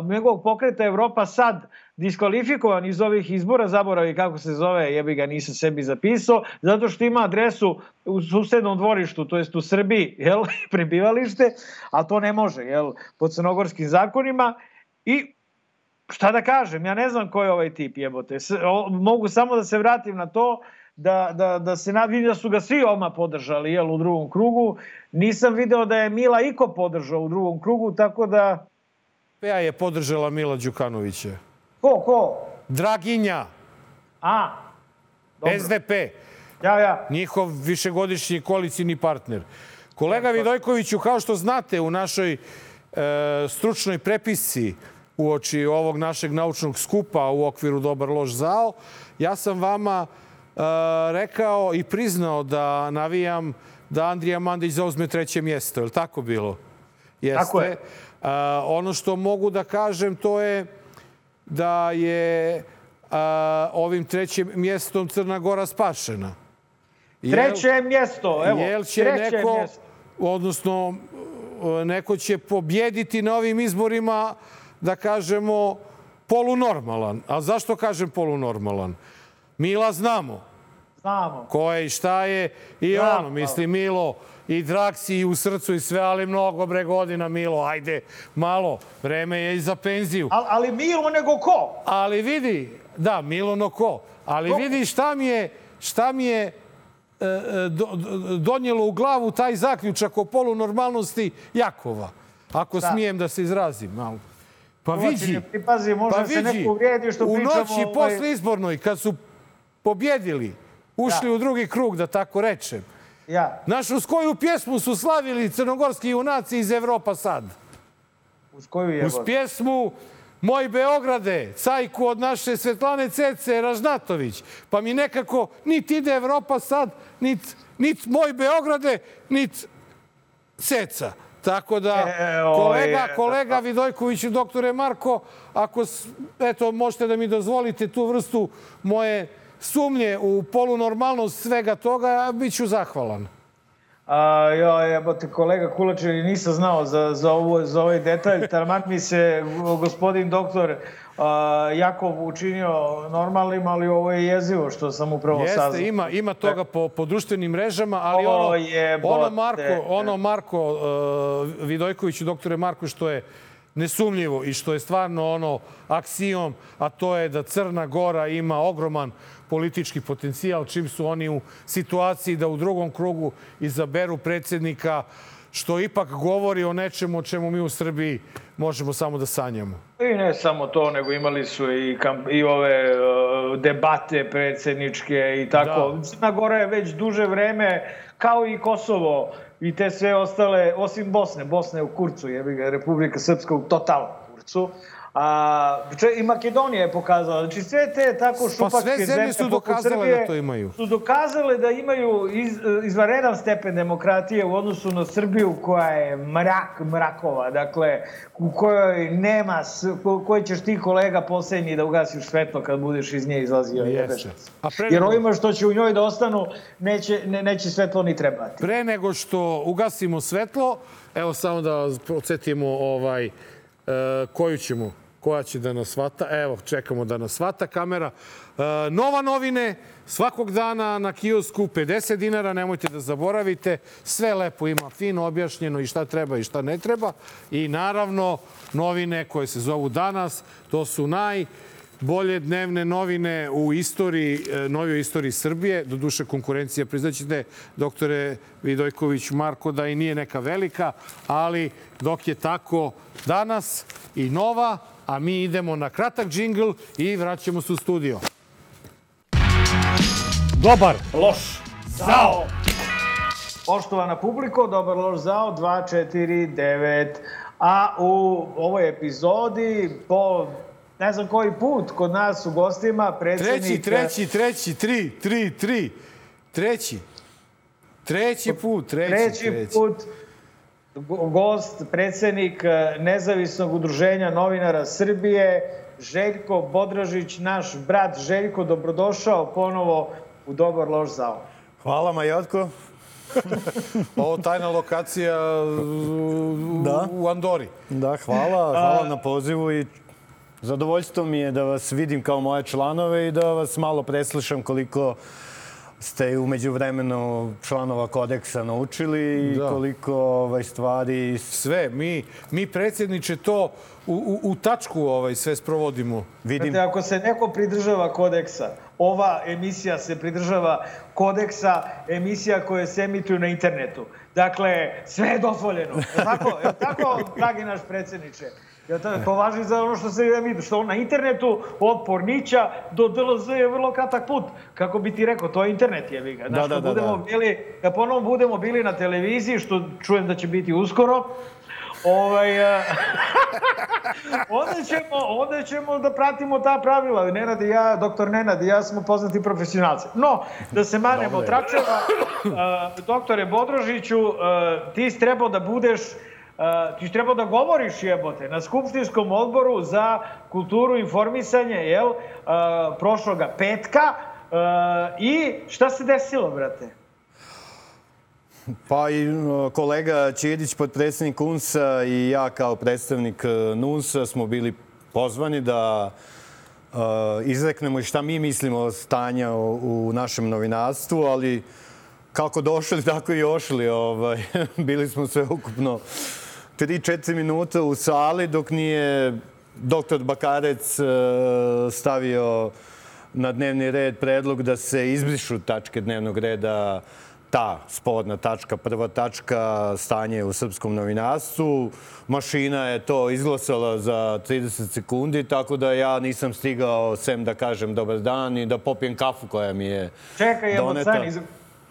njegovog pokreta Evropa sad diskvalifikovan iz ovih izbora, zaboravi kako se zove, jebi ga nisam sebi zapisao, zato što ima adresu u susednom dvorištu, to jest u Srbiji, jel, prebivalište, a to ne može, jel, po crnogorskim zakonima i šta da kažem, ja ne znam ko je ovaj tip jebote. Mogu samo da se vratim na to da, da, da se vidim da su ga svi oma podržali jel, u drugom krugu. Nisam video da je Mila Iko podržao u drugom krugu, tako da... Ja je podržala Mila Đukanovića. Ko, ko? Draginja. A, dobro. SDP. Ja, ja. Njihov višegodišnji koalicijni partner. Kolega Vidojkoviću, kao što znate, u našoj e, stručnoj prepisci uoči ovog našeg naučnog skupa u okviru Dobar loš zao, ja sam vama uh, rekao i priznao da navijam da Andrija Mandić zauzme treće mjesto. Je li tako bilo? Jeste. Tako je. Uh, ono što mogu da kažem to je da je uh, ovim trećim mjestom Crna Gora spašena. Jel- Treće mjesto, evo. Jel će treće neko, mjesto. odnosno e, neko će pobjediti na ovim izborima, da kažemo, polunormalan. A zašto kažem polunormalan? Mila znamo Znamo. ko je i šta je i Da, ono, misli Milo i Draksi i u srcu i sve, ali mnogo bre godina Milo, ajde, malo, vreme je i za penziju. Al, ali Milo nego ko? Ali vidi, da, Milono ko, ali Ko? vidi šta mi je, šta mi je e, e, do- donijelo u glavu taj zaključak o polunormalnosti Jakova. Ako Da. smijem da se izrazim malo. Pa vidi, pripazi, možda pa se vidi, neko uvrijedi što u pričamo, noći ovaj- posle izbornoj, kad su pobjedili, ušli Da. u drugi krug, da tako rečem, Ja, Znaš, uz koju pjesmu su slavili crnogorski junaci iz Evropa sad? uz koju je Uz pjesmu Moj Beograde, cajku od naše Svetlane Cece Ražnatović. Pa mi nekako nit ide Evropa sad, nit, nit Moj Beograde, nit Ceca. Tako da, E, kolega, e, kolega Vidojković i doktore Marko, ako eto, možete da mi dozvolite tu vrstu moje sumnje u polunormalnost svega toga, ja bit ću zahvalan. A, ja, jebote, kolega Kulačev, nisam znao za, za, ovo, za ovaj detalj. Taman mi se gospodin doktor Jakov učinio normalnim, ali ovo je jezivo što sam upravo saznao. Jeste, ima, ima toga po, po društvenim mrežama, ali ono, jebote. ono Marko, ono Marko uh, Vidojković i doktore Marko što je nesumljivo i što je stvarno ono aksijom, a to je da Crna Gora ima ogroman politički potencijal čim su oni u situaciji da u drugom krugu izaberu predsjednika što ipak govori o nečemu o čemu mi u Srbiji možemo samo da sanjamo. I ne samo to, nego imali su i, kamp, i ove uh, debate predsjedničke i tako. Da. Crna Gora je već duže vreme, kao i Kosovo i te sve ostale, osim Bosne. Bosne je u kurcu, ga, Republika Srpska u totalnom kurcu. A, če, I Makedonija je pokazala. Znači sve te tako šupačke Pa sve zemlje su dokazale Srbije da to imaju. Su dokazale da imaju iz, izvaredan stepen demokratije u odnosu na Srbiju koja je mrak mrakova. Dakle, u kojoj nema, ko, koji ćeš ti kolega posljednji da ugasiš svetlo kad budeš iz nje izlazio. Jeste. A pre Jer nego- ovima što će u njoj da ostanu, neće, ne, neće svetlo ni trebati. Pre nego što ugasimo svetlo, evo samo da podsjetimo ovaj, koju ćemo, koja će da nas svata. Evo, čekamo da nas svata kamera. E, nova novine, svakog dana na kiosku 50 dinara, nemojte da zaboravite. Sve lepo ima, fino objašnjeno i šta treba i šta ne treba. I naravno, novine koje se zovu danas, to su naj bolje dnevne novine u istoriji, e, novoj istoriji Srbije. Doduše, konkurencija, priznaćete, doktore Vidojković Marko, da i nije neka velika, ali dok je tako danas i nova, a mi idemo na kratak džingl i vraćamo se u studio. Dobar, Loš. Zao. Poštovana publiko, dobar loš zao 249. A u ovoj epizodi po ne znam koji put kod nas u gostima predsjednik... treći, treći, treći, tri, tri, tri, treći. Treći put, treći, treći treći. put go- gost, predsjednik eh, Nezavisnog udruženja novinara Srbije, Željko Bodražić, naš brat Željko, dobrodošao ponovo u Dobar loš zao. Hvala Majotko. Ovo tajna lokacija u, Da. u Andori. Da, hvala. Hvala na pozivu i zadovoljstvo mi je da vas vidim kao moje članove i da vas malo preslušam koliko ste umeđu vremenu članova kodeksa naučili i Da. koliko ovaj, stvari... Sve, mi, mi predsjedniče to u, u, u tačku ovaj, sve sprovodimo. Vidim, Znate, ako se neko pridržava kodeksa, ova emisija se pridržava kodeksa emisija koje se emituju na internetu. Dakle, sve je dozvoljeno. Je tako, je tako, dragi naš predsjedniče? Ja to, to važi za ono što se emituje, što na internetu od Pornića do DLZ je vrlo kratak put. Kako bi ti rekao, to je internet je ga. Da, da, kad da, budemo da. bili, kad ponovo budemo bili na televiziji, što čujem da će biti uskoro, ovaj, eh, onda ćemo, onda ćemo da pratimo ta pravila. Nenad i ja, doktor Nenad i ja smo poznati profesionalci. No, da se manemo tračeva, uh, doktore Bodrožiću, uh, ti trebao da budeš Ti si trebao da govoriš jebote na Skupštinskom odboru za kulturu i informisanje, jel, prošloga petka. I šta se desilo, brate? Pa i no, kolega Ćirić, podpredsjednik UNS-a i ja kao predstavnik e, NUNS-a smo bili pozvani da uh, izreknemo šta mi mislimo o stanja u našem novinarstvu, ali kako došli, tako i ošli. Ovaj, bili smo sve ukupno 3-4 minuta u sali dok nije doktor Bakarec uh, stavio na dnevni red predlog da se izbrišu tačke dnevnog reda ta sporna tačka, prva tačka, stanje u srpskom novinarstvu. Mašina je to izglasala za 30 sekundi, tako da ja nisam stigao sem da kažem dobar dan i da popijem kafu koja mi je Čekaj, doneta. stani,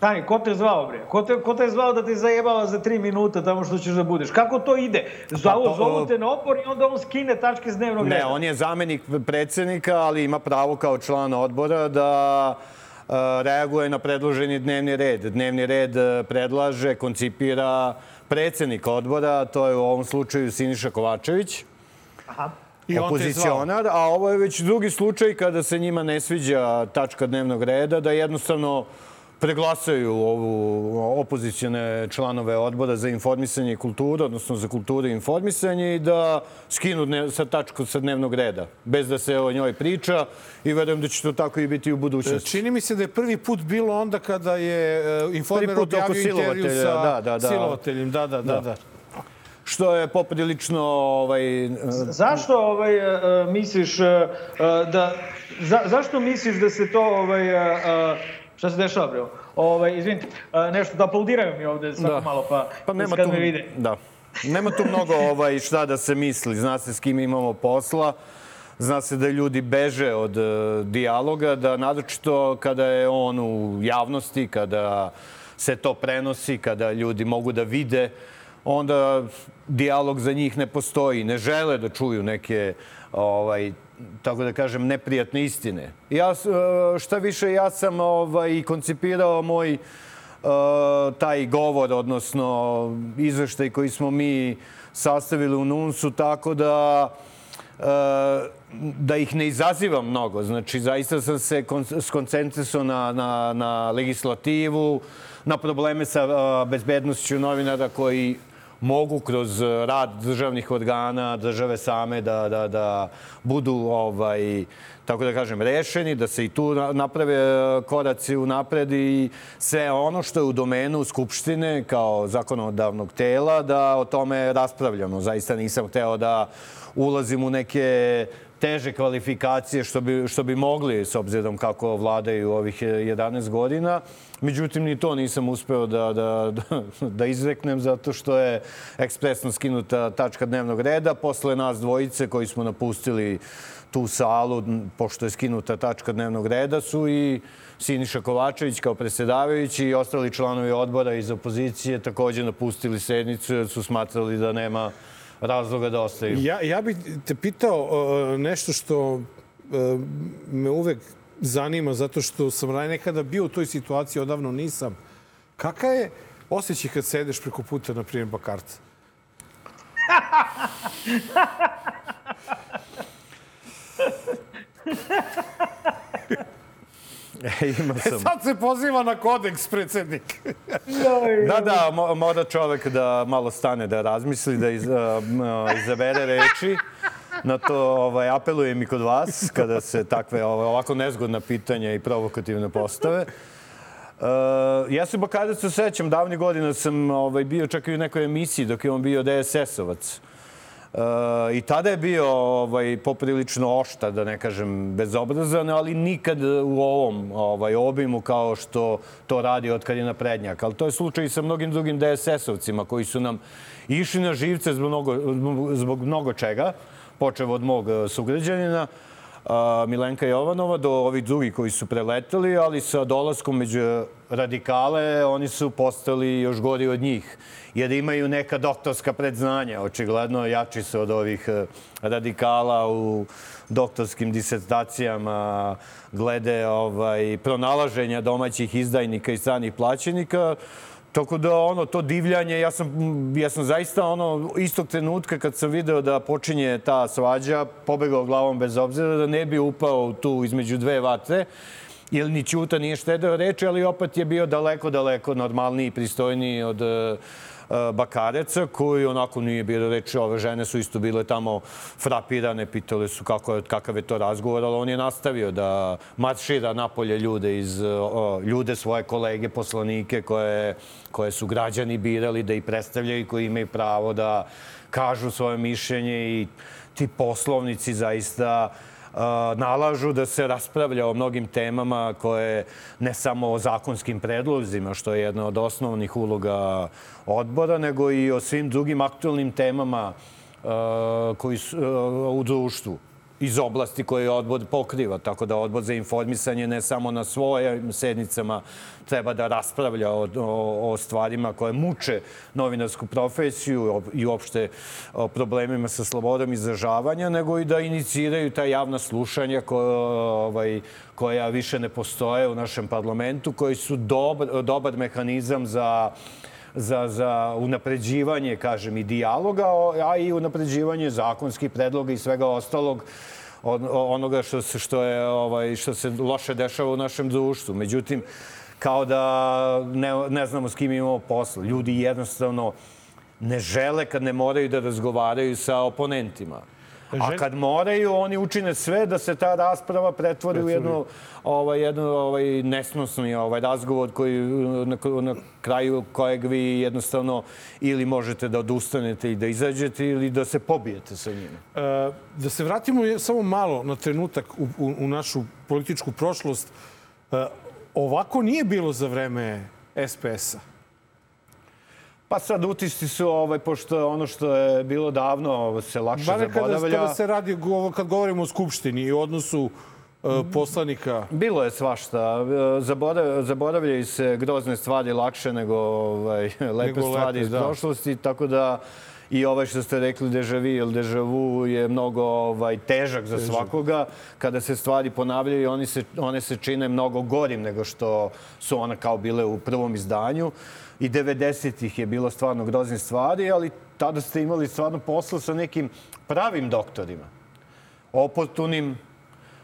stani, ko te zvao, bre? Ko te, ko te je zvao da te zajebava za tri minuta tamo što ćeš da budeš? Kako to ide? Zovu, Pa to- zovu te na opor i onda on skine tačke s dnevnog reda. Ne, on je zamenik predsednika, ali ima pravo kao član odbora da e, reaguje na predloženi dnevni red. Dnevni red e, predlaže, koncipira predsednik odbora, to je u ovom slučaju Siniša Kovačević. Aha. Opozicionar, a ovo je već drugi slučaj kada se njima ne sviđa tačka dnevnog reda, da jednostavno preglasaju ovu opozicijone članove odbora za informisanje i kulturu, odnosno za kulturu i informisanje i da skinu dne, sa tačku sa dnevnog reda, bez da se o njoj priča i verujem da će to tako i biti u budućnosti. Čini mi se da je prvi put bilo onda kada je e, Informer objavio intervju sa da, da, da. silovateljem. Da, da, da. Da. da. Što je poprilično ovaj, Zašto ovaj, e, e, misliš e, e, da... Za, zašto misliš da se to... Ovaj, e, e, šta se dešava, bre? Ovaj, izvinite, e, nešto da aplaudiraju mi ovde svako Da. malo, pa, Pa nema kad tu, me vide. da. Nema tu mnogo ovaj, šta da se misli. Zna se s kim imamo posla. Zna se da ljudi beže od e, dijaloga, da naročito kada je on u javnosti, kada se to prenosi, kada ljudi mogu da vide, onda dijalog za njih ne postoji. Ne žele da čuju neke ovaj, tako da kažem, neprijatne istine. Ja, e, šta više, ja sam ovaj, koncipirao moj uh, taj govor, odnosno izveštaj koji smo mi sastavili u NUNS-u, tako da uh, da ih ne izazivam mnogo. Znači, zaista sam se kon- skoncentrisao na, na, na legislativu, na probleme sa bezbednošću novinara koji mogu kroz uh, rad državnih organa, države same da, da, da budu ovaj, tako da kažem, rešeni, da se i tu na- naprave e, koraci u napred i sve ono što je u domenu Skupštine kao zakonodavnog tela, da o tome raspravljamo. Zaista nisam hteo da ulazim u neke teže kvalifikacije što bi, što bi mogli s obzirom kako vladaju ovih 11 godina. Međutim, ni to nisam uspeo da, da, da, da izreknem zato što je ekspresno skinuta tačka dnevnog reda. Posle nas dvojice koji smo napustili tu salu, pošto je skinuta tačka dnevnog reda, su i Siniša Kovačević kao predsjedavajući i ostali članovi odbora iz opozicije takođe napustili sednicu jer su smatrali da nema razloga da ostaju. Ja, ja bih te pitao uh, nešto što uh, me uvek zanima, zato što sam nekada bio u toj situaciji, odavno nisam. Kaka je osjećaj kad sedeš preko puta, na primjer, Bakarca? Ima E, sam. sad se poziva na kodeks, predsednik. Da, da, mo- mora čovek da malo stane, da razmisli, da iz, izabere reči. Na to ovaj, apelujem i kod vas, kada se takve ovaj, ovako nezgodna pitanja i provokativne postave. Uh, ja se Bakareca sećam, davnih godina sam ovaj, bio čak i u nekoj emisiji dok je on bio DSS-ovac. I tada je bio ovaj, poprilično ošta, da ne kažem bezobrazan, ali nikad u ovom ovaj, obimu kao što to radi od kad je na prednjak. Ali to je slučaj i sa mnogim drugim DSS-ovcima koji su nam išli na živce zbog mnogo, zbog- mnogo čega, počev od mog eh, sugrađanina, Milenka Jovanova do ovih drugih koji su preletali, ali sa dolaskom među radikale oni su postali još gori od njih. Jer imaju neka doktorska predznanja, očigledno jači su od ovih eh, radikala u doktorskim disertacijama glede ovaj, pronalaženja domaćih izdajnika i stranih plaćenika. Tako da ono to divljanje, ja sam, ja sam zaista ono istog trenutka kad sam video da počinje ta svađa, pobegao glavom bez obzira da ne bi upao tu između dve vatre ili ni Ćuta nije štedeo reči, ali opet je bio daleko, daleko normalniji i pristojniji od e, Bakareca, koji onako nije bilo reči. Ove žene su isto bile tamo frapirane, pitale su kako je, kakav je to razgovor, ali on je nastavio da maršira napolje ljude, iz, o, ljude svoje kolege, poslanike koje, koje su građani birali da ih predstavljaju i koji imaju pravo da kažu svoje mišljenje i ti poslovnici zaista nalažu da se raspravlja o mnogim temama koje ne samo o zakonskim predlozima, što je jedna od osnovnih uloga odbora, nego i o svim drugim aktualnim temama koji su u društvu iz oblasti koje odbor pokriva. Tako da odbor za informisanje ne samo na svojim sednicama treba da raspravlja o, o, o stvarima koje muče novinarsku profesiju i uopšte o problemima sa slobodom izražavanja, nego i da iniciraju ta javna slušanja koja, ovaj, koja više ne postoje u našem parlamentu, koji su dobar, dobar mehanizam za za, za unapređivanje, kažem, i dijaloga, a i unapređivanje zakonskih predloga i svega ostalog onoga što se, što je, ovaj, što se loše dešava u našem društvu. Međutim, kao da ne, ne znamo s kim imamo posla. Ljudi jednostavno ne žele kad ne moraju da razgovaraju sa oponentima. A kad moraju, oni učine sve da se ta rasprava pretvori u jednu, ovaj, jednu ovaj, nesnosni ovaj, razgovor koji, na, na kraju kojeg vi jednostavno ili možete da odustanete i da izađete ili da se pobijete sa njima. E, da se vratimo samo malo na trenutak u, u, u našu političku prošlost. E, ovako nije bilo za vreme SPS-a. Pa sad utisci su, ovaj, pošto ono što je bilo davno se lakše Bare zaboravlja. Kada, kada se radi, kad govorimo o Skupštini i odnosu uh, poslanika? Bilo je svašta. Zaborav, zaboravljaju se grozne stvari lakše nego ovaj, lepe nego stvari lepe, iz da. prošlosti, tako da i ovaj što ste rekli deja vu ili deja vu je mnogo ovaj, težak za težak. svakoga. Kada se stvari ponavljaju, oni se, one se čine mnogo gorim nego što su one kao bile u prvom izdanju i 90-ih je bilo stvarno grozne stvari, ali tada ste imali stvarno posla sa nekim pravim doktorima. Oportunim,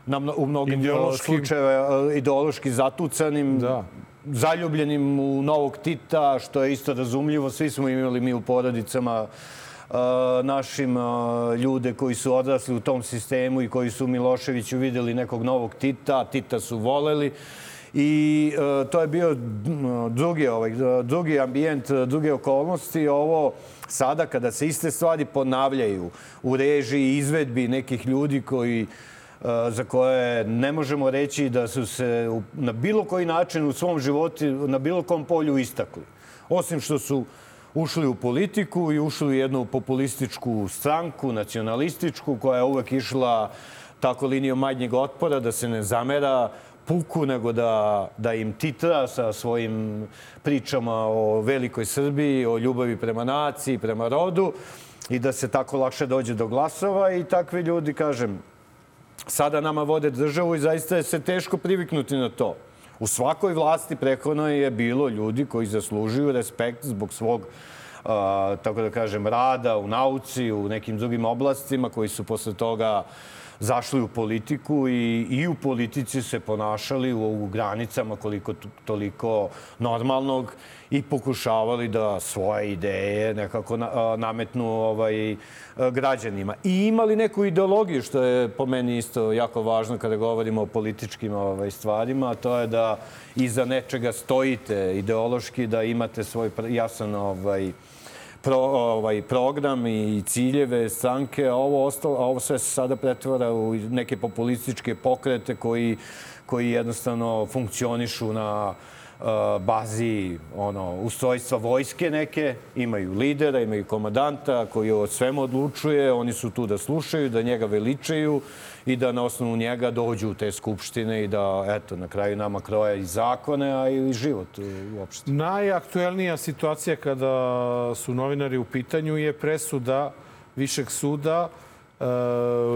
na, u mnogim slučajeva ideološki zatucanim, da. zaljubljenim u novog Tita, što je isto razumljivo. Svi smo imali mi u porodicama našim ljude koji su odrasli u tom sistemu i koji su Miloševiću videli nekog novog Tita, Tita su voleli i uh, to je bio drugi, ovaj, drugi ambijent, druge okolnosti. Ovo sada kada se iste stvari ponavljaju u režiji izvedbi nekih ljudi koji uh, za koje ne možemo reći da su se na bilo koji način u svom životu, na bilo kom polju istakli. Osim što su ušli u politiku i ušli u jednu populističku stranku, nacionalističku, koja je uvek išla tako linijom manjeg otpora, da se ne zamera puku, nego da, da im titra sa svojim pričama o velikoj Srbiji, o ljubavi prema naciji, prema rodu i da se tako lakše dođe do glasova i takvi ljudi, kažem, sada nama vode državu i zaista je se teško priviknuti na to. U svakoj vlasti prehodno je bilo ljudi koji zaslužuju respekt zbog svog Uh, tako da kažem, rada u nauci, u nekim drugim oblastima koji su posle toga uh, zašli u politiku i, i u politici se ponašali u, u granicama koliko toliko normalnog i pokušavali da svoje ideje nekako na, nametnu ovaj, građanima. I imali neku ideologiju, što je po meni isto jako važno kada govorimo o političkim ovaj, stvarima, a to je da iza nečega stojite ideološki, da imate svoj jasan ovaj, pro, ovaj, program i ciljeve stranke, a ovo, ostalo, a ovo sve se sada pretvara u neke populističke pokrete koji, koji jednostavno funkcionišu na bazi ono, ustrojstva vojske neke, imaju lidera, imaju komadanta koji o svemu odlučuje, oni su tu da slušaju, da njega veličaju i da na osnovu njega dođu u te skupštine i da, eto, na kraju nama kroje i zakone, a i život uopšte. Najaktuelnija situacija kada su novinari u pitanju je presuda Višeg suda e,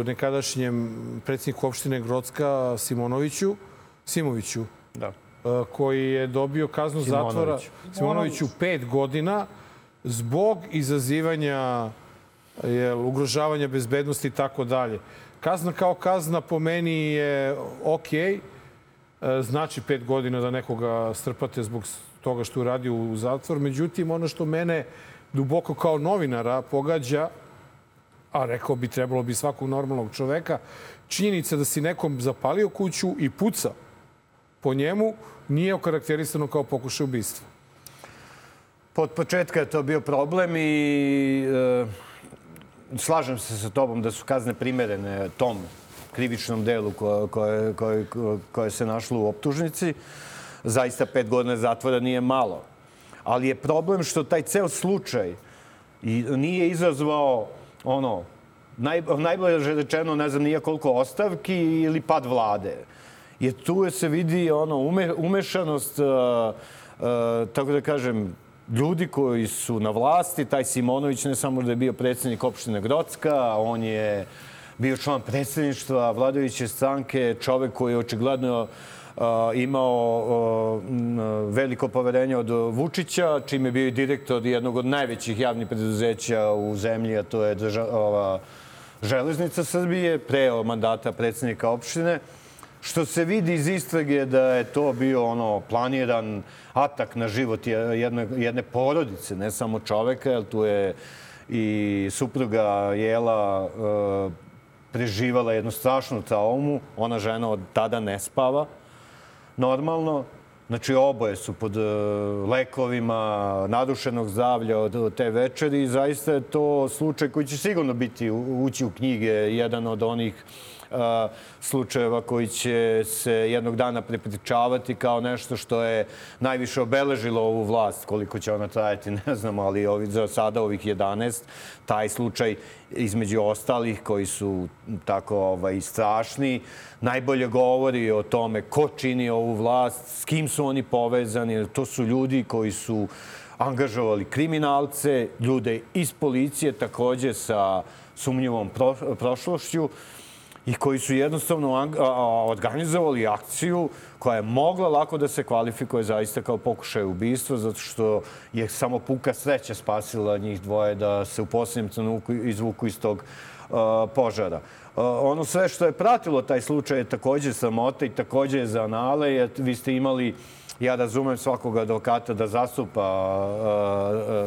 nekadašnjem predsjedniku opštine Grocka Simonoviću, Simoviću, da. E, koji je dobio kaznu Simonović. zatvora Simonoviću pet godina zbog izazivanja je, ugrožavanja bezbednosti i tako dalje. Kazna kao kazna po meni je ok, e, znači pet godina da nekoga strpate zbog toga što uradio u zatvor. Međutim, ono što mene duboko kao novinara pogađa, a rekao bi trebalo bi svakog normalnog čoveka, činjenica da si nekom zapalio kuću i puca po njemu nije okarakterisano kao pokušaj ubistva. Pod početka je to bio problem i e, slažem se sa tobom da su kazne primerene tom krivičnom delu koje, koje, koje, koje se našlo u optužnici. Zaista pet godina zatvora nije malo. Ali je problem što taj ceo slučaj nije izazvao ono, naj, najbolje rečeno, ne znam nije koliko ostavki ili pad vlade. Jer tu se vidi ono, ume, umešanost, uh, uh, tako da kažem, ljudi koji su na vlasti. Taj Simonović ne samo da je bio predsednik opštine Grocka, on je bio član predsedništva vladajuće stranke, čovek koji je očigledno uh, imao uh, veliko poverenje od Vučića, čim je bio i direktor jednog od najvećih javnih preduzeća u zemlji, a to je država, Železnica Srbije, pre mandata predsednika opštine. Što se vidi iz istrage da je to bio ono planiran atak na život jedne, jedne porodice, ne samo čoveka, jer tu je i supruga Jela e, preživala jednu strašnu traumu. Ona žena od tada ne spava normalno. Znači, oboje su pod e, lekovima narušenog zdravlja od, od te večeri i zaista je to slučaj koji će sigurno biti ući u knjige, jedan od onih slučajeva koji će se jednog dana prepričavati kao nešto što je najviše obeležilo ovu vlast. Koliko će ona trajati, ne znam, ali ovi, za sada ovih 11, taj slučaj između ostalih koji su tako ovaj, strašni, najbolje govori o tome ko čini ovu vlast, s kim su oni povezani. To su ljudi koji su angažovali kriminalce, ljude iz policije takođe sa sumnjivom pro, prošlošću i koji su jednostavno organizovali akciju koja je mogla lako da se kvalifikuje zaista kao pokušaj ubistva, zato što je samo puka sreća spasila njih dvoje da se u posljednjem trenutku izvuku iz tog požara. Ono sve što je pratilo taj slučaj je takođe sramota i takođe je za anale, vi ste imali ja razumem svakog advokata da zastupa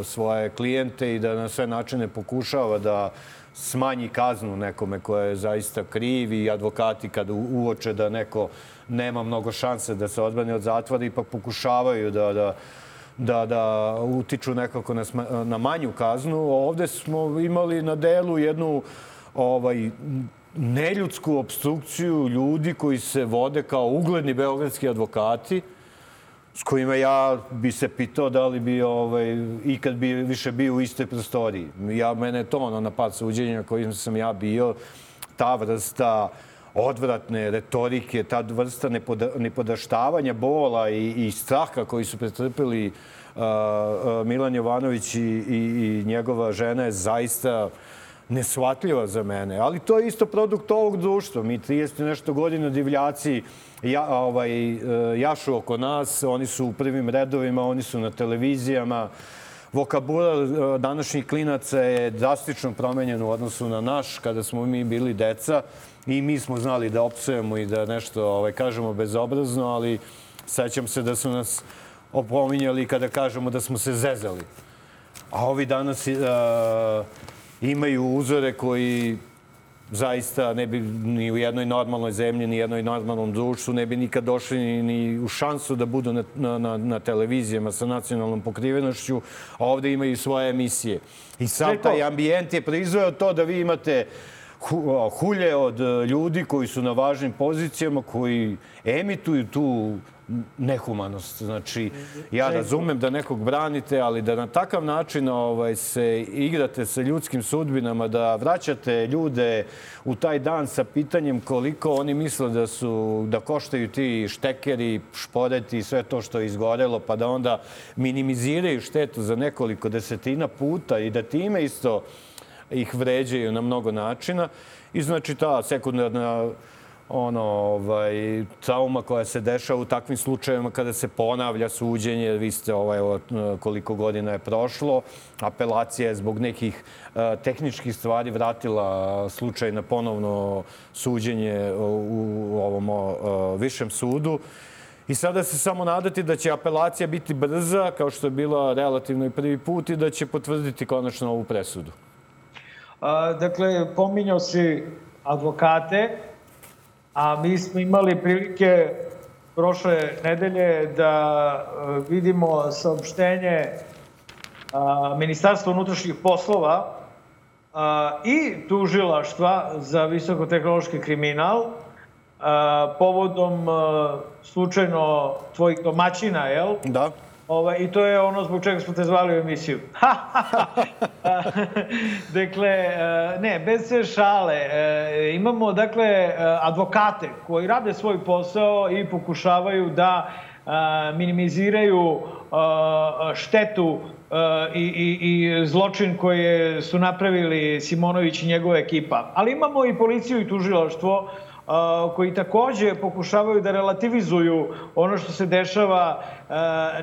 svoje klijente i da na sve načine pokušava da smanji kaznu nekome ko je zaista kriv i advokati kad uoče da neko nema mnogo šanse da se odbrane od zatvora ipak pokušavaju da, da da, da utiču nekako na, na manju kaznu. Ovde smo imali na delu jednu ovaj, neljudsku obstrukciju ljudi koji se vode kao ugledni beogradski advokati, s kojima ja bi se pitao da li bi ovaj, ikad bi više bio u istoj prostoriji. Ja, mene je to ono na pad suđenja na kojim sam ja bio, ta vrsta odvratne retorike, ta vrsta nepoda, nepodaštavanja bola i, i straha koji su pretrpili uh, uh, Milan Jovanović i, i, i njegova žena je zaista nesvatljiva za mene. Ali to je isto produkt ovog društva. Mi 30 nešto godina divljaci ja, ovaj, e, jašu oko nas, oni su u prvim redovima, oni su na televizijama. Vokabular e, današnjih klinaca je drastično promenjen u odnosu na naš, kada smo mi bili deca i mi smo znali da opsujemo i da nešto ovaj, kažemo bezobrazno, ali sećam se da su nas opominjali kada kažemo da smo se zezali. A ovi danas uh, imaju uzore koji zaista ne bi ni u jednoj normalnoj zemlji, ni jednoj normalnom društvu ne bi nikad došli ni, ni u šansu da budu na, na, na televizijama sa nacionalnom pokrivenošću, a ovde imaju svoje emisije. I sam taj ambijent je proizveo to da vi imate hulje od ljudi koji su na važnim pozicijama, koji emituju tu nehumanost. Znači, ja razumem da nekog branite, ali da na takav način ovaj, se igrate sa ljudskim sudbinama, da vraćate ljude u taj dan sa pitanjem koliko oni misle da su da koštaju ti štekeri, šporeti i sve to što je izgorelo, pa da onda minimiziraju štetu za nekoliko desetina puta i da time isto ih vređaju na mnogo načina. I znači ta sekundarna ono, ovaj, trauma koja se dešava u takvim slučajevima kada se ponavlja suđenje, vi ste ovaj, koliko godina je prošlo, apelacija je zbog nekih eh, tehničkih stvari vratila slučaj na ponovno suđenje u ovom eh, višem sudu. I sada se samo nadati da će apelacija biti brza, kao što je bila relativno i prvi put, i da će potvrditi konačno ovu presudu. A, dakle, pominjao si advokate, a mi smo imali prilike prošle nedelje da e, vidimo saopštenje a, Ministarstva unutrašnjih poslova a, i tužilaštva za visokotehnološki kriminal povodom slučajno tvojih domaćina, jel? Da. Ove, I to je ono zbog čega smo te zvali u emisiju. dakle, e, ne, bez sve šale. E, imamo, dakle, e, advokate koji rade svoj posao i pokušavaju da minimiziraju štetu i, i, i zločin koje su napravili Simonović i njegova ekipa. Ali imamo i policiju i tužilaštvo koji takođe pokušavaju da relativizuju ono što se dešava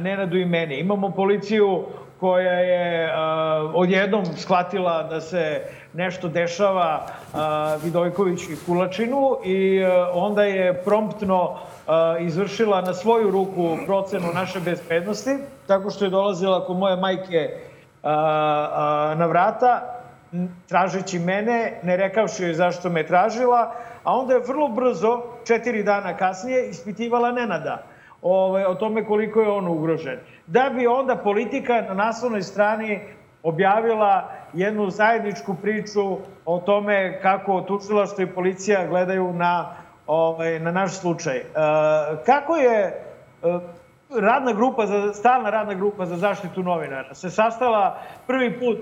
Nenadu i meni. Imamo policiju koja je odjednom shvatila da se nešto dešava Vidojkoviću i Kulačinu i onda je promptno izvršila na svoju ruku procenu naše bezbednosti, tako što je dolazila kod moje majke na vrata, tražeći mene, ne rekavši joj zašto me tražila, a onda je vrlo brzo, četiri dana kasnije, ispitivala Nenada ovaj, o tome koliko je on ugrožen. Da bi onda politika na naslovnoj strani objavila jednu zajedničku priču o tome kako tužilaštvo i policija gledaju na, ovaj, na naš slučaj. E, kako je e, radna grupa, za, stalna radna grupa za zaštitu novinara se sastala prvi put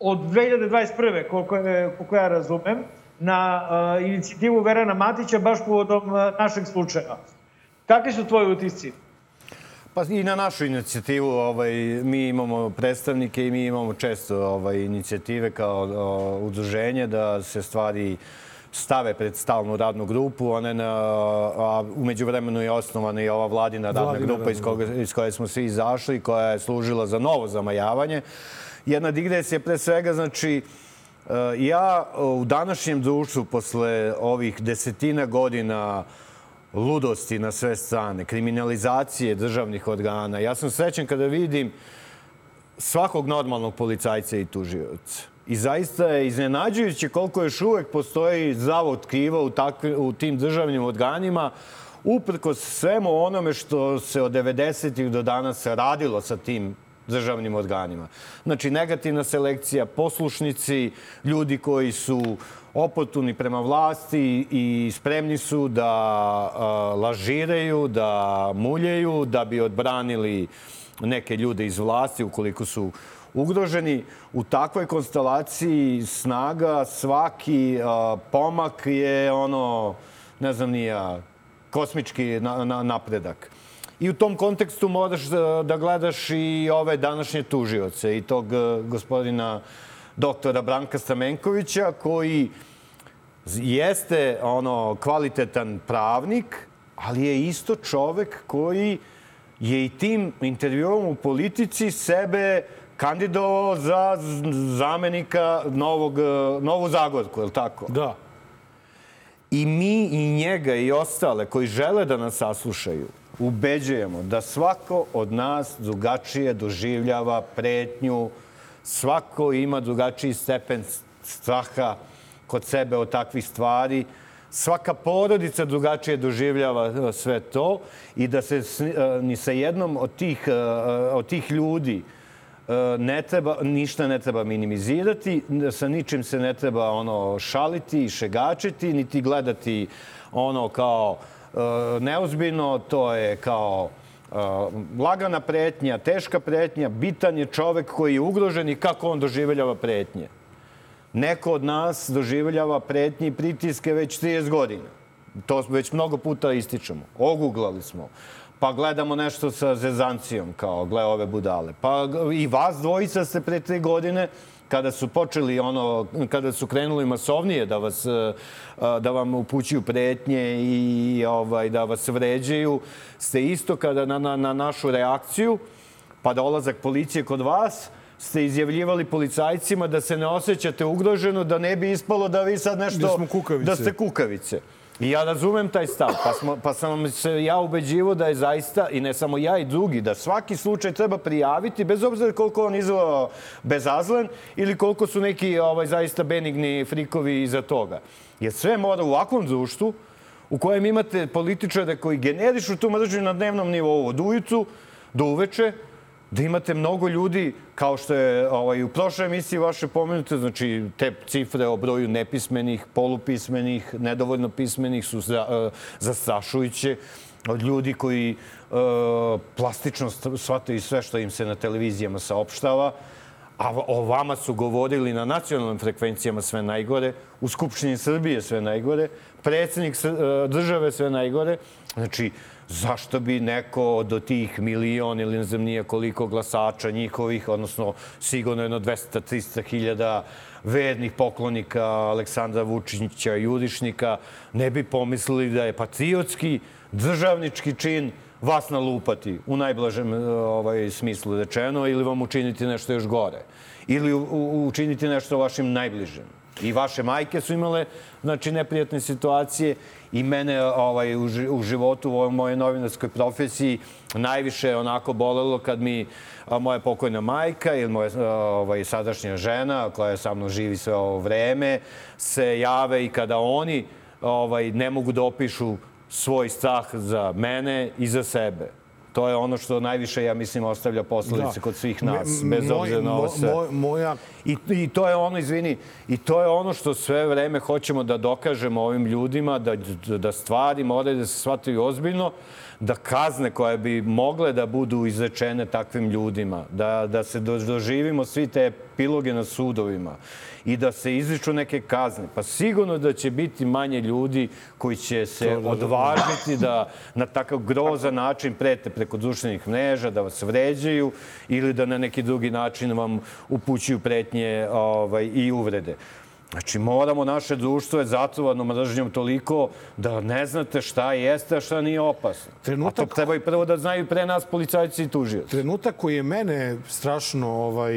od 2021. koliko, je, koliko ja razumem, na uh, inicijativu Verana Matića baš povodom uh, našeg slučaja. Kakvi su tvoji utisci? Pa i na našu inicijativu ovaj, mi imamo predstavnike i mi imamo često ovaj, inicijative kao o, udruženje da se stvari stave pred stalnu radnu grupu, one na, a umeđu vremenu je osnovana i ova vladina radna vladina grupa iz, koga, iz koje smo svi izašli, koja je služila za novo zamajavanje. Jedna digresija pre svega, znači, Ja u današnjem društvu, posle ovih desetina godina ludosti na sve strane, kriminalizacije državnih organa, ja sam srećen kada vidim svakog normalnog policajca i tužioca. I zaista je iznenađujuće koliko još uvek postoji zavod kriva u, takvi, u tim državnim organima, uprkos svemu onome što se od 90. do danas radilo sa tim državnim organima. Znači, negativna selekcija, poslušnici, ljudi koji su opotuni prema vlasti i spremni su da lažiraju, da muljaju, da bi odbranili neke ljude iz vlasti ukoliko su ugroženi. U takvoj konstelaciji snaga svaki pomak je ono, ne znam nija, kosmički na, na, napredak. I u tom kontekstu moraš da gledaš i ove današnje tužioce i tog e, gospodina doktora Branka Stamenkovića koji jeste ono kvalitetan pravnik, ali je isto čovek koji je i tim intervjuom u politici sebe kandidovao za zamenika Novog, e, Novu Zagorku, je li tako? Da. I mi i njega i ostale koji žele da nas saslušaju, ubeđujemo da svako od nas drugačije doživljava pretnju, svako ima drugačiji stepen straha kod sebe od takvih stvari, svaka porodica drugačije doživljava sve to i da se ni sa jednom od tih, od tih ljudi ne treba, ništa ne treba minimizirati, sa ničim se ne treba ono šaliti i šegačiti, niti gledati ono kao uh, E, neozbiljno, to je kao e, lagana pretnja, teška pretnja, bitan je čovek koji je ugrožen i kako on doživljava pretnje. Neko od nas doživljava pretnje i pritiske već 30 godina. To već mnogo puta ističemo. Oguglali smo. Pa gledamo nešto sa zezancijom, kao gle ove budale. Pa i vas dvojica ste pre tri godine kada su počeli ono, kada su krenuli masovnije da vas e, da vam upućuju pretnje i ovaj da vas vređaju, ste isto kada na, na, na našu reakciju, pa dolazak policije kod vas, ste izjavljivali policajcima da se ne osjećate ugroženo, da ne bi ispalo da vi sad nešto... Da smo kukavice. Da ste kukavice. I ja razumem taj stav, pa, smo, pa sam se ja ubeđivo da je zaista, i ne samo ja i drugi, da svaki slučaj treba prijaviti, bez obzira koliko on izvao bezazlen ili koliko su neki ovaj, zaista benigni frikovi iza toga. Jer sve mora u ovakvom društvu, u kojem imate političare koji generišu tu mržnju na dnevnom nivou od ujucu do uveče, da imate mnogo ljudi, kao što je ovaj, u prošloj emisiji vaše pomenute, znači te cifre o broju nepismenih, polupismenih, nedovoljno pismenih su za, uh, zastrašujuće od ljudi koji uh, plastično shvataju sve što im se na televizijama saopštava, a o vama su govorili na nacionalnim frekvencijama sve najgore, u Skupštini Srbije sve najgore, predsednik države sve najgore. Znači, zašto bi neko do tih milion ili ne znam nije koliko glasača njihovih, odnosno sigurno jedno 200-300 hiljada vernih poklonika Aleksandra Vučića Jurišnika, ne bi pomislili da je patriotski, državnički čin vas nalupati u najblažem ovaj, smislu rečeno ili vam učiniti nešto još gore ili u, u, učiniti nešto vašim najbližem. I vaše majke su imale znači, neprijatne situacije i mene ovaj, u, u životu, u ovoj mojoj novinarskoj profesiji, najviše onako bolelo kad mi a, moja pokojna majka ili moja ovaj, sadašnja žena, koja sa mnom živi sve ovo vreme, se jave i kada oni ovaj, ne mogu da opišu svoj strah za mene i za sebe. To je ono što najviše, ja mislim, ostavlja posledice da. kod svih nas, bez obzira na ovo sve. Moj, moja... I, I to je ono, izvini, i to je ono što sve vreme hoćemo da dokažemo ovim ljudima, da, da stvari moraju da se shvataju ozbiljno, da kazne koje bi mogle da budu izrečene takvim ljudima, da, da se doživimo svi te epiloge na sudovima i da se izriču neke kazne, pa sigurno da će biti manje ljudi koji će se odvažiti da na takav grozan način prete preko društvenih mreža, da vas vređaju ili da na neki drugi način vam upućuju pretnje ovaj, i uvrede. Znači, moramo, naše društvo je zatrovano mržnjom toliko da ne znate šta jeste, a šta nije opasno. Trenutak... A to treba i prvo da znaju pre nas policajci i tužioci. Trenutak koji je mene strašno ovaj,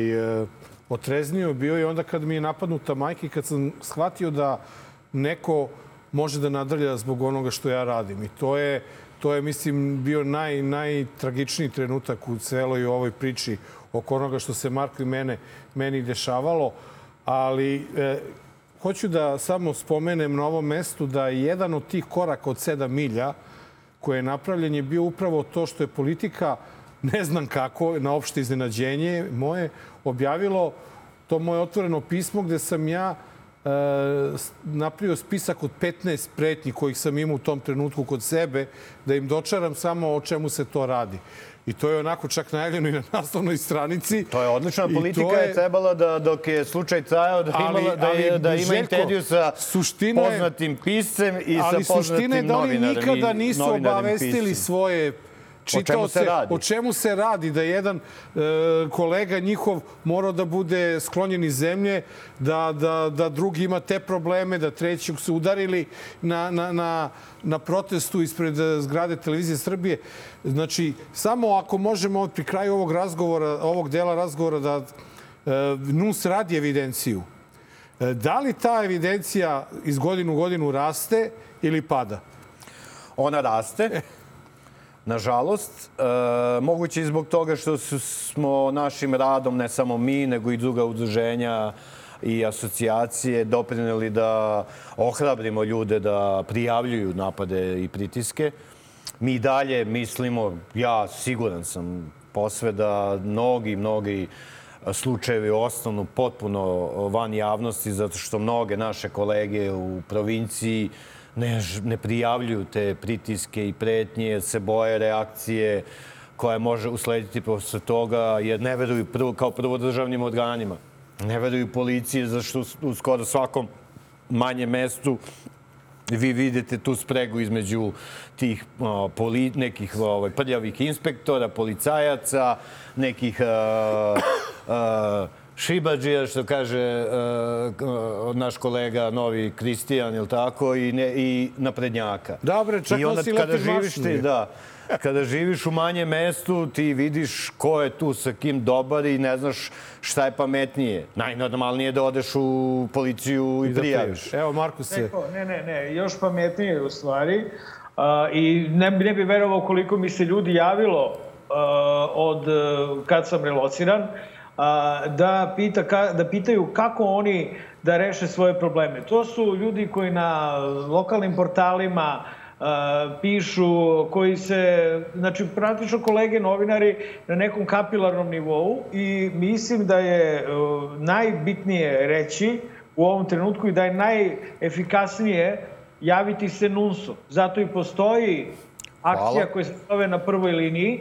otreznio bio je onda kad mi je napadnuta majka i kad sam shvatio da neko može da nadrlja zbog onoga što ja radim. I to je, to je mislim, bio naj, najtragičniji trenutak u celoj ovoj priči oko onoga što se Marko i mene, meni dešavalo. Ali e, hoću da samo spomenem na ovom mestu da je jedan od tih koraka od sedam milja koje je napravljen je bio upravo to što je politika ne znam kako, na opšte iznenađenje moje, objavilo to moje otvoreno pismo gde sam ja e, napravio spisak od 15 pretnji kojih sam imao u tom trenutku kod sebe, da im dočaram samo o čemu se to radi. I to je onako čak najavljeno i na naslovnoj stranici. To je odlična politika je... je trebala da dok je slučaj trajao da, ali, imala, da, je, da ima intervju sa poznatim piscem i sa poznatim Ali suština je da oni nikada nisu obavestili pisem. svoje čitao o čemu se, se radi? o čemu se radi, da jedan e, kolega njihov morao da bude sklonjen iz zemlje, da, da, da drugi ima te probleme, da trećeg su udarili na, na, na, na protestu ispred zgrade televizije Srbije. Znači, samo ako možemo pri kraju ovog razgovora, ovog dela razgovora da e, NUS radi evidenciju. E, da li ta evidencija iz godinu u godinu raste ili pada? Ona raste. Nažalost, e, moguće i zbog toga što smo našim radom, ne samo mi, nego i druga udruženja i asocijacije doprineli da ohrabrimo ljude da prijavljuju napade i pritiske. Mi dalje mislimo, ja siguran sam posve da mnogi, mnogi slučajevi ostanu potpuno van javnosti zato što mnoge naše kolege u provinciji ne, ne prijavljuju te pritiske i pretnje, se boje reakcije koja može uslediti posle toga, jer ne veruju prvo, kao prvo državnim organima. Ne veruju policiji, zašto u skoro svakom manjem mestu vi vidite tu spregu između tih o, poli, nekih ovaj, prljavih inspektora, policajaca, nekih a, a, Šibađija, što kaže uh, naš kolega novi Kristijan, ili tako, i, ne, i naprednjaka. Dobre, čak I onda nosi kada živiš ti, da, kada živiš u manjem mestu, ti vidiš ko je tu sa kim dobar i ne znaš šta je pametnije. Najnormalnije je da odeš u policiju i, I da prijaviš. prijaviš. Evo, Marko se... Neko, ne, ne, ne, još pametnije u stvari. Uh, I ne, bi- ne bi verovao koliko mi se ljudi javilo uh, od uh, kad sam relociran, uh, da, pita, ka, da pitaju kako oni da reše svoje probleme. To su ljudi koji na lokalnim portalima uh, pišu, koji se, znači praktično kolege novinari na nekom kapilarnom nivou i mislim da je uh, najbitnije reći u ovom trenutku i da je najefikasnije javiti se NUNS-u. Zato i postoji akcija Hvala. koja se zove na prvoj liniji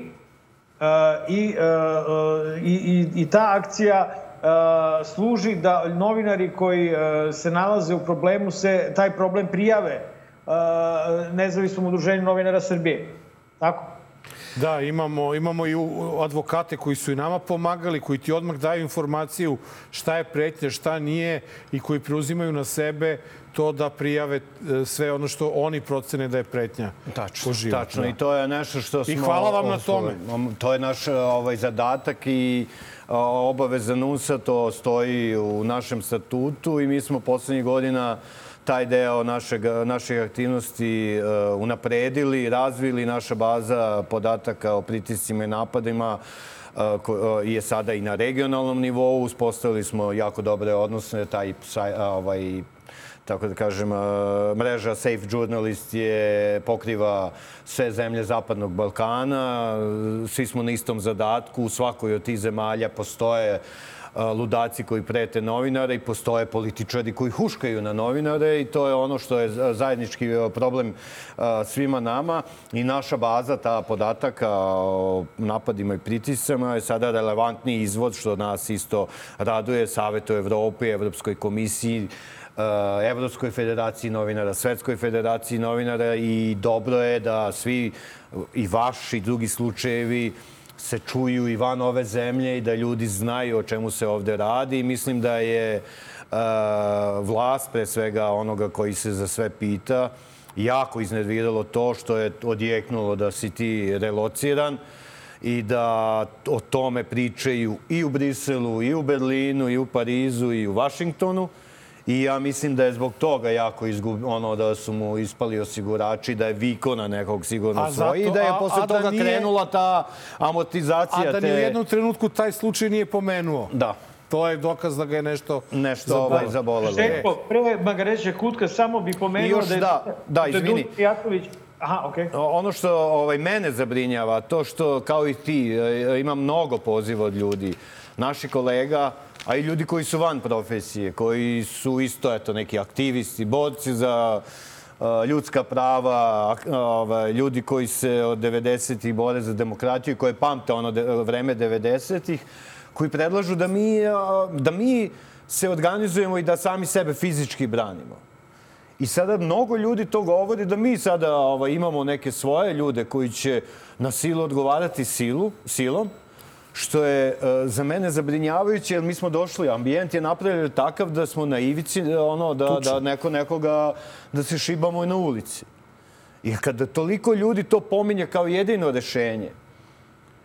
i, uh, uh, i, i, ta akcija uh, služi da novinari koji se nalaze u problemu se taj problem prijave nezavisnom udruženju novinara Srbije. Tako? Da, imamo, imamo i advokate koji su i nama pomagali, koji ti odmah daju informaciju šta je pretnja, šta nije i koji preuzimaju na sebe to da prijave e, sve ono što oni procene da je pretnja Tačno, po život. tačno. da. I to je nešto što smo... I hvala vam na tome. osvojili. To je naš ovaj, zadatak i a, obaveza NUNS-a, to stoji u našem statutu i mi smo poslednjih godina taj deo našeg, naših aktivnosti uh, unapredili, razvili. Naša baza podataka o pritiscima i napadima je sada i na regionalnom nivou. Uspostavili smo jako dobre odnose. Taj ovaj, tako da kažem, a, mreža Safe Journalist je pokriva sve zemlje Zapadnog Balkana. Svi smo na istom zadatku. U svakoj od tih zemalja postoje a, ludaci koji prete novinare i postoje političari koji huškaju na novinare i to je ono što je za- zajednički a, problem svima nama i naša baza, ta podataka o napadima i pritisama je sada relevantni izvod što nas isto raduje Savetu Evrope, Evropskoj komisiji, Evropskoj federaciji novinara, Svetskoj federaciji novinara i dobro je da svi i vaši i drugi slučajevi se čuju i van ove zemlje i da ljudi znaju o čemu se ovde radi. Mislim da je eh, vlast, pre svega onoga koji se za sve pita, jako iznerviralo to što je odjeknulo da si ti relociran i da o tome pričaju i u Briselu, i u Berlinu, i u Parizu, i u Vašingtonu. I ja mislim da je zbog toga jako izgub, ono da su mu ispali osigurači, da je viko na nekog sigurno A svoj i zato- da je a- posle a da toga nije- krenula ta amortizacija A da te... ni u jednom trenutku taj slučaj nije pomenuo. Da, To je dokaz da ga je nešto... nešto ovaj, zabolelo. Željko, pre Magareće Kutka, samo bi pomenuo I još da je... da, da, izvini. Dušan Jatović... Aha, okej. Ono što ovaj, mene zabrinjava, to što, kao i ti, e, ima mnogo poziva od ljudi, naših kolega, a i ljudi koji su van profesije, koji su isto eto, neki aktivisti, borci za ljudska prava, ovaj, ljudi koji se od 90-ih bore za demokratiju, koje pamte ono vreme 90-ih, koji predlažu da mi, da mi se organizujemo i da sami sebe fizički branimo. I sada mnogo ljudi to govori da mi sada ovaj, imamo neke svoje ljude koji će na silu odgovarati silu, silom, što je e, za mene zabrinjavajuće, jer mi smo došli, ambijent je napravljen takav da smo na ivici, e, ono, da, da neko nekoga, da se šibamo i na ulici. I kada toliko ljudi to pominje kao jedino rešenje,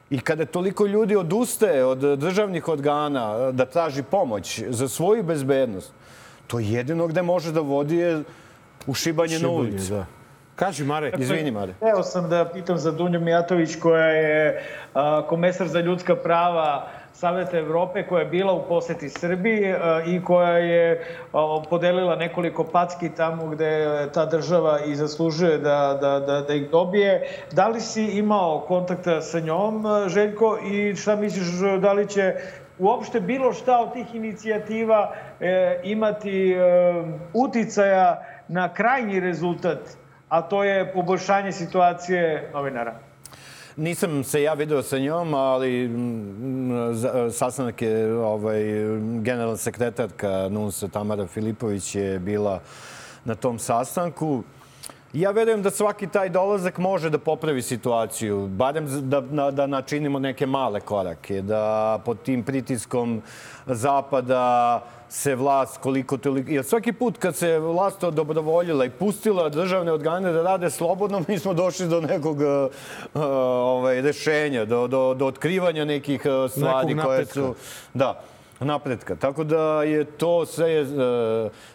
i kada toliko ljudi odustaje od državnih organa e, da traži pomoć za svoju bezbednost, to jedino gde može da vodi je u šibanje, na ulicu. Da. Kaži, Mare. Izvini, Mare. Hteo sam da pitam za Dunju Mijatović koja je a, komesar za ljudska prava Saveta Evrope koja je bila u poseti Srbiji i koja je podelila nekoliko packi tamo gde ta država i zaslužuje da, da, da, da ih dobije. Da li si imao kontakta sa njom, Željko, i šta misliš da li će uopšte bilo šta od tih inicijativa e, imati e, uticaja na krajnji rezultat a to je poboljšanje situacije novinara. Nisam se ja video sa njom, ali mm, za- sastanak je ovaj, generalna sekretarka NUNS-a Tamara Filipović je bila na tom sastanku. Ja verujem da svaki taj dolazak može da popravi situaciju, barem da, da, da načinimo neke male korake, da pod tim pritiskom Zapada se vlast koliko toliko... Jer svaki put kad se vlast odobrovoljila i pustila državne organe da rade slobodno, mi smo došli do nekog uh, ovaj, rešenja, do, do, do otkrivanja nekih uh, stvari Nekog koje su... Da, napretka. Tako da je to sve e,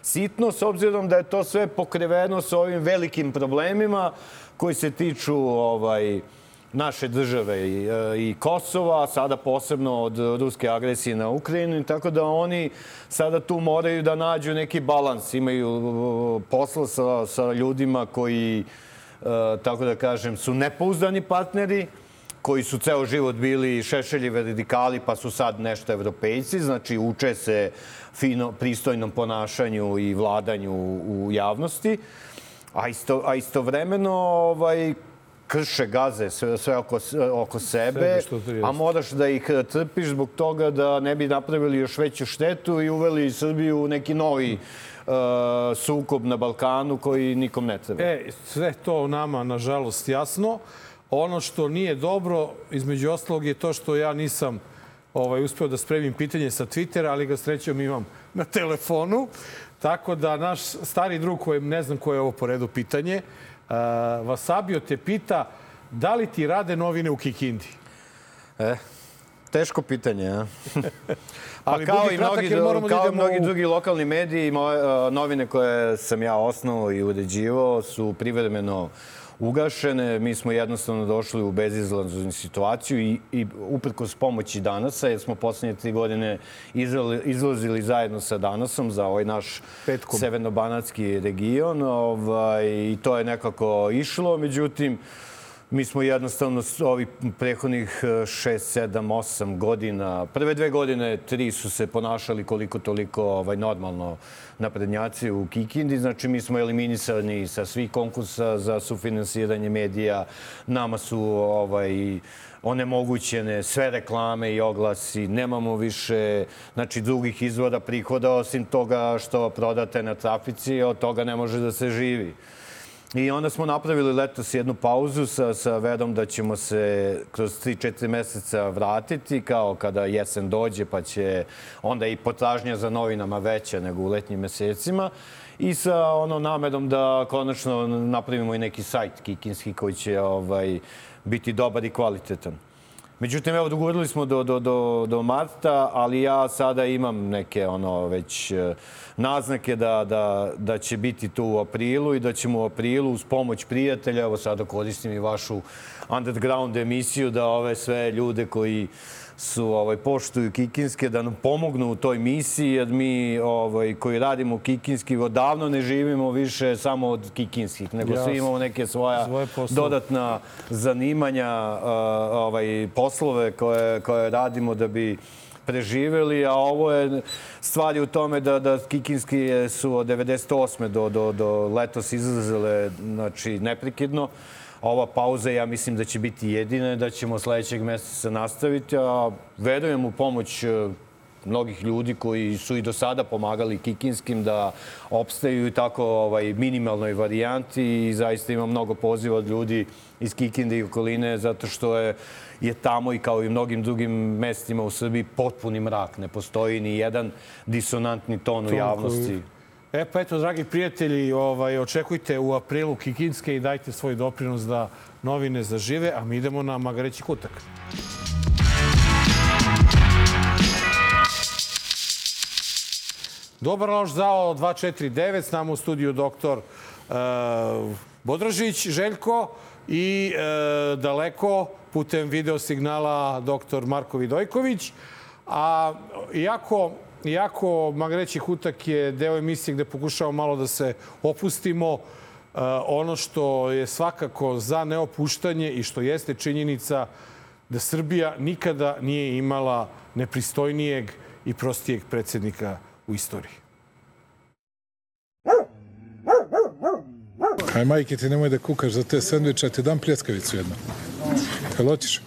sitno s obzirom da je to sve pokriveno sa ovim velikim problemima koji se tiču ovaj naše države i, e, i Kosova, sada posebno od ruske agresije na Ukrajinu, tako da oni sada tu moraju da nađu neki balans, imaju e, posla sa, sa ljudima koji, e, tako da kažem, su nepouzdani partneri, koji su ceo život bili šešeljive radikali, pa su sad nešto evropejci, znači uče se fino, pristojnom ponašanju i vladanju u javnosti, a, isto, a istovremeno ovaj, krše, gaze sve, sve oko, oko sebe, Sebe a moraš da ih trpiš zbog toga da ne bi napravili još veću štetu i uveli Srbiju u neki novi uh, sukob na Balkanu koji nikom ne treba. E, sve to nama, nažalost, jasno. Ono što nije dobro, između ostalog, je to što ja nisam ovaj, uspeo da spremim pitanje sa Twittera, ali ga srećom imam na telefonu. Tako da naš stari drug, kojem ne znam koje je ovo po redu pitanje, Vasabio te pita da li ti rade novine u Kikindi? E, teško pitanje, a? Ali pa kao budi i kratak, mnogi, moramo da kao idemo mnogi u- drugi lokalni mediji, moje, uh, novine koje sam ja osnovao i uređivao su privremeno ugašene. Mi smo jednostavno došli u bezizlaznu situaciju i, i uprkos pomoći Danasa, jer smo poslednje tri godine izrali- izlazili zajedno sa Danasom za ovaj naš Petkom. severnobanatski region ovaj, i to je nekako išlo. Međutim, Mi smo jednostavno s ovih prehodnih 6, 7, 8 godina, prve dve godine, tri su se ponašali koliko toliko ovaj, normalno naprednjaci u Kikindi. Znači, mi smo eliminisani sa svih konkursa za sufinansiranje medija. Nama su ovaj, onemogućene sve reklame i oglasi. Nemamo više znači, drugih izvora prihoda osim toga što prodate na trafici, od toga ne može da se živi. I onda smo napravili letos jednu pauzu sa, sa vedom da ćemo se kroz 3-4 meseca vratiti, kao kada jesen dođe, pa će onda i potražnja za novinama veća nego u letnjim mesecima. I sa ono namerom da konačno napravimo i neki sajt kikinski koji će ovaj, biti dobar i kvalitetan. Međutim, evo, dogurili smo do, do, do, do marta, ali ja sada imam neke ono već e, naznake da, da, da će biti tu u aprilu i da ćemo u aprilu uz pomoć prijatelja, evo sada koristim i vašu underground emisiju, da ove sve ljude koji su ovaj poštuju Kikinske da nam pomognu u toj misiji jer mi ovaj koji radimo Kikinski odavno ne živimo više samo od Kikinskih nego Jasno. svi imamo neke svoja Svoje dodatna zanimanja, a, ovaj poslove koje koje radimo da bi preživeli, a ovo je stvar je u tome da, da Kikinski su od 98. do, do, do letos izlazile znači, neprekidno. Ova pauza, ja mislim da će biti jedina, da ćemo sledećeg meseca nastaviti, a verujem u pomoć e, mnogih ljudi koji su i do sada pomagali Kikinskim da opstaju i tako ovaj, minimalnoj varijanti i zaista ima mnogo poziva od ljudi iz Kikinde i okoline zato što je, je tamo i kao i mnogim drugim mestima u Srbiji potpuni mrak. Ne postoji ni jedan disonantni ton u javnosti. koji- E pa eto, dragi prijatelji, ovaj, očekujte u aprilu Kikinske i dajte svoj doprinos da novine zažive, a mi idemo na Magareći kutak. Dobar loš zao 249, s nama u studiju doktor uh, Bodražić, Željko i uh, daleko putem video signala doktor Marko Vidojković. A iako, iako Magareći kutak je deo emisije gde pokušavamo malo da se opustimo, uh, ono što je svakako za neopuštanje i što jeste činjenica da Srbija nikada nije imala nepristojnijeg i prostijeg predsednika u istoriji. Aj, majke ti, nemoj da kukaš za te sendviče, ja ti dam pljeskavicu jednu. Jel hoćeš?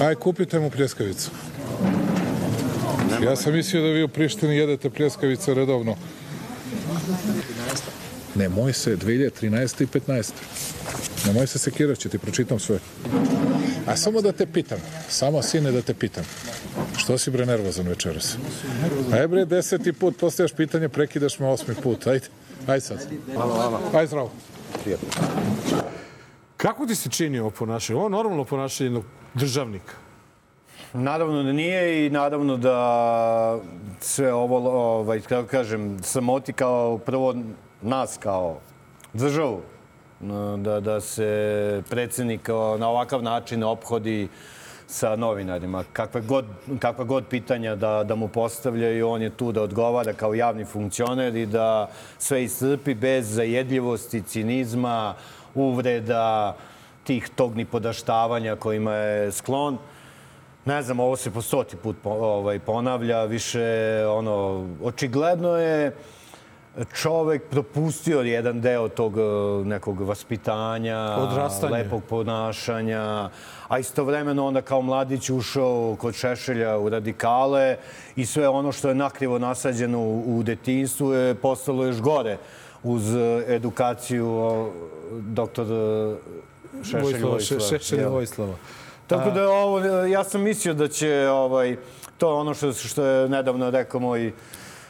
Aj, kupite mu pljeskavicu. Ja sam mislio da vi u Prištini jedete pljeskavice redovno. Nemoj se 2013. i 15. Nemoj se sekirati, ću ti pročitam sve. A samo da te pitam, samo sine da te pitam, što si bre nervozan večeras? Aj bre, deseti put postajaš pitanje, prekidaš me osmi put, ajde. Ajde sad. Ajde zdravo. Kako ti se čini ovo ponašanje? Ovo je normalno ponašanje jednog državnika. Naravno da nije i naravno da sve ovo, ovaj, kako kažem, samoti kao prvo nas kao državu, da, da se predsednik na ovakav način ophodi sa novinarima. Kakve god, kakva god pitanja da, da mu postavljaju, on je tu da odgovara kao javni funkcioner i da sve iscrpi bez zajedljivosti, cinizma, uvreda, tih tog nipodaštavanja kojima je sklon. Ne znam, ovo se po stoti put ovaj, ponavlja, više ono, očigledno je čovek propustio jedan deo tog eh, nekog vaspitanja, Odrastanja. lepog ponašanja, a istovremeno onda kao mladić ušao kod Šešelja u radikale i sve ono što je nakrivo nasađeno u, u detinstvu je postalo još gore uz eh, edukaciju doktor eh, Šešelj. Še- Šešelj jel? Tako da ovo, ja sam mislio da će ovaj, to ono što, što je nedavno rekao moj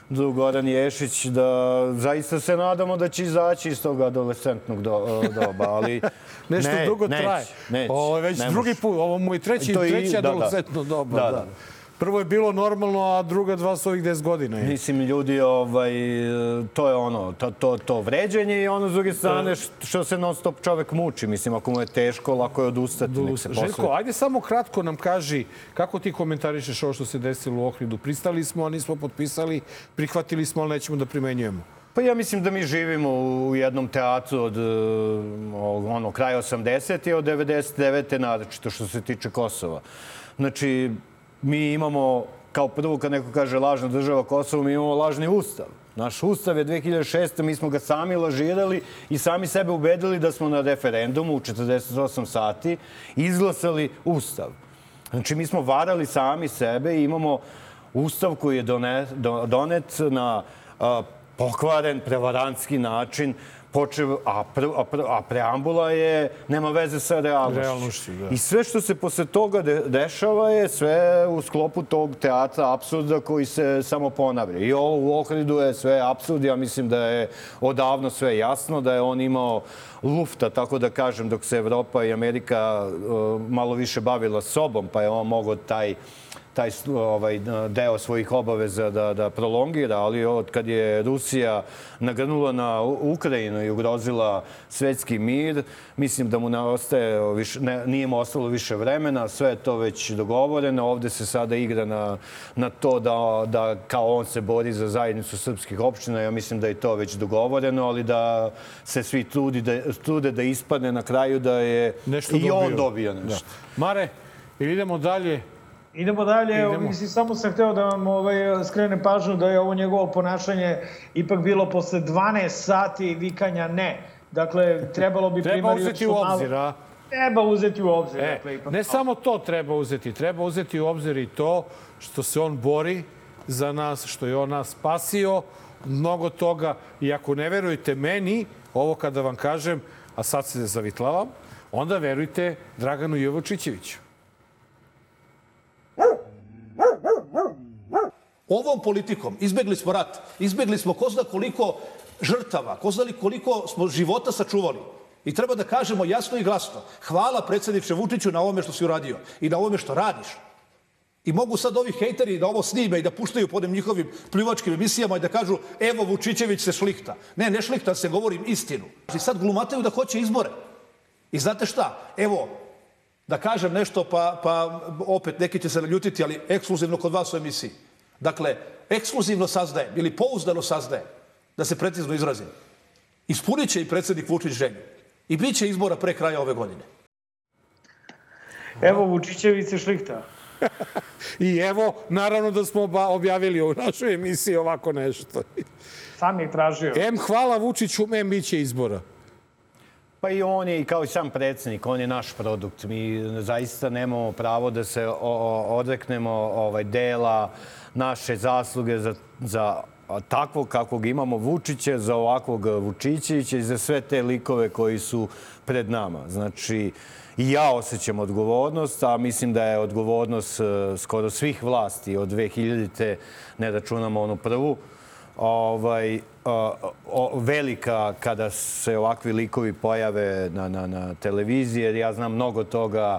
drug Goran Ješić, da zaista se nadamo da će izaći iz tog adolescentnog do, doba, ali Nešto ne, dugo traje. Neće, Ovo je već drugi put. Ovo mu je treći, To i- treći da, da. adolescentno doba. Da, Da, da. Prvo je bilo normalno, a druga dva su ovih 10 godina. je. Mislim, ljudi, ovaj, to je ono, to, to, to vređenje i ono s druge strane š- što se non stop čovek muči. Mislim, ako mu je teško, lako je odustati. Nek se Željko, posle... ajde samo kratko nam kaži kako ti komentarišeš ovo što se desilo u Ohridu. Pristali smo, a nismo potpisali, prihvatili smo, ali nećemo da primenjujemo. Pa ja mislim da mi živimo u jednom teatru od uh, ono, kraja 80. i od 99. naročito što se tiče Kosova. Znači, mi imamo, kao prvo kad neko kaže lažna država Kosovo, mi imamo lažni ustav. Naš ustav je 2006. mi smo ga sami lažirali i sami sebe ubedili da smo na referendumu u 48 sati izglasali ustav. Znači, mi smo varali sami sebe i imamo ustav koji je donet, do- donet na a, pokvaren, prevarantski način, počev, a, pr, a, pr, a preambula je, nema veze sa realnošću. Realnošću, da. I sve što se posle toga de, dešava je sve u sklopu tog teatra apsurda koji se samo ponavlja. I ovo u Ohridu je sve apsurd. Ja mislim da je odavno sve jasno, da je on imao lufta, tako da kažem, dok se Evropa i Amerika uh, malo više bavila sobom, pa je on mogao taj taj ovaj, deo svojih obaveza da, da prolongira, ali od kad je Rusija nagrnula na Ukrajinu i ugrozila svetski mir, mislim da mu ne ostaje, više, ne, nije mu ostalo više vremena, sve je to već dogovoreno. Ovde se sada igra na, na to da, da kao on se bori za zajednicu srpskih opština. Ja mislim da je to već dogovoreno, ali da se svi trudi da, trude da ispadne na kraju da je Nešto i on dobio. dobio nešto. Da. Mare, idemo dalje? Idemo dalje, Idemo. Mislim, samo sam hteo da vam ovaj, skrenem pažnju da je ovo njegovo ponašanje ipak bilo posle 12 sati vikanja ne. Dakle, trebalo bi Treba primariju uzeti što u malo- obzir, a? Treba uzeti u obzir. E, dakle, ipak ne samo to treba uzeti, treba uzeti u obzir i to što se on bori za nas, što je on nas spasio, mnogo toga. I ako ne verujete meni, ovo kada vam kažem, a sad se zavitlavam, onda verujte Draganu Jovočićeviću. Ovom politikom izbegli smo rat, izbegli smo ko zna koliko žrtava, ko zna li koliko smo života sačuvali. I treba da kažemo jasno i glasno, hvala predsjedniče Vučiću na ovome što si uradio i na ovome što radiš. I mogu sad ovi hejteri da ovo snime i da puštaju po njihovim pljuvačkim emisijama i da kažu evo Vučićević se šlihta. Ne, ne šlihta se, govorim istinu. I sad glumataju da hoće izbore. I znate šta? Evo, da kažem nešto, pa, pa opet neki će se naljutiti, ali ekskluzivno kod vas u emisiji. Dakle, ekskluzivno saznajem ili pouzdano saznajem, da se precizno izrazim, ispunit će i predsjednik Vučić želju. I bit će izbora pre kraja ove godine. Evo, Vučićević se šlihta. I evo, naravno da smo objavili u našoj emisiji ovako nešto. Sam je tražio. M hvala Vučiću, M bit će izbora. Pa i on je, kao i sam predsjednik, on je naš produkt. Mi zaista nemamo pravo da se odreknemo ovaj, dela naše zasluge za, za takvog kakvog imamo Vučića, za ovakvog Vučićevića i za sve te likove koji su pred nama. Znači, i ja osjećam odgovornost, a mislim da je odgovornost skoro svih vlasti od 2000-te, ne računamo onu prvu, ovaj, velika kada se ovakvi likovi pojave na, na, na televiziji, jer ja znam mnogo toga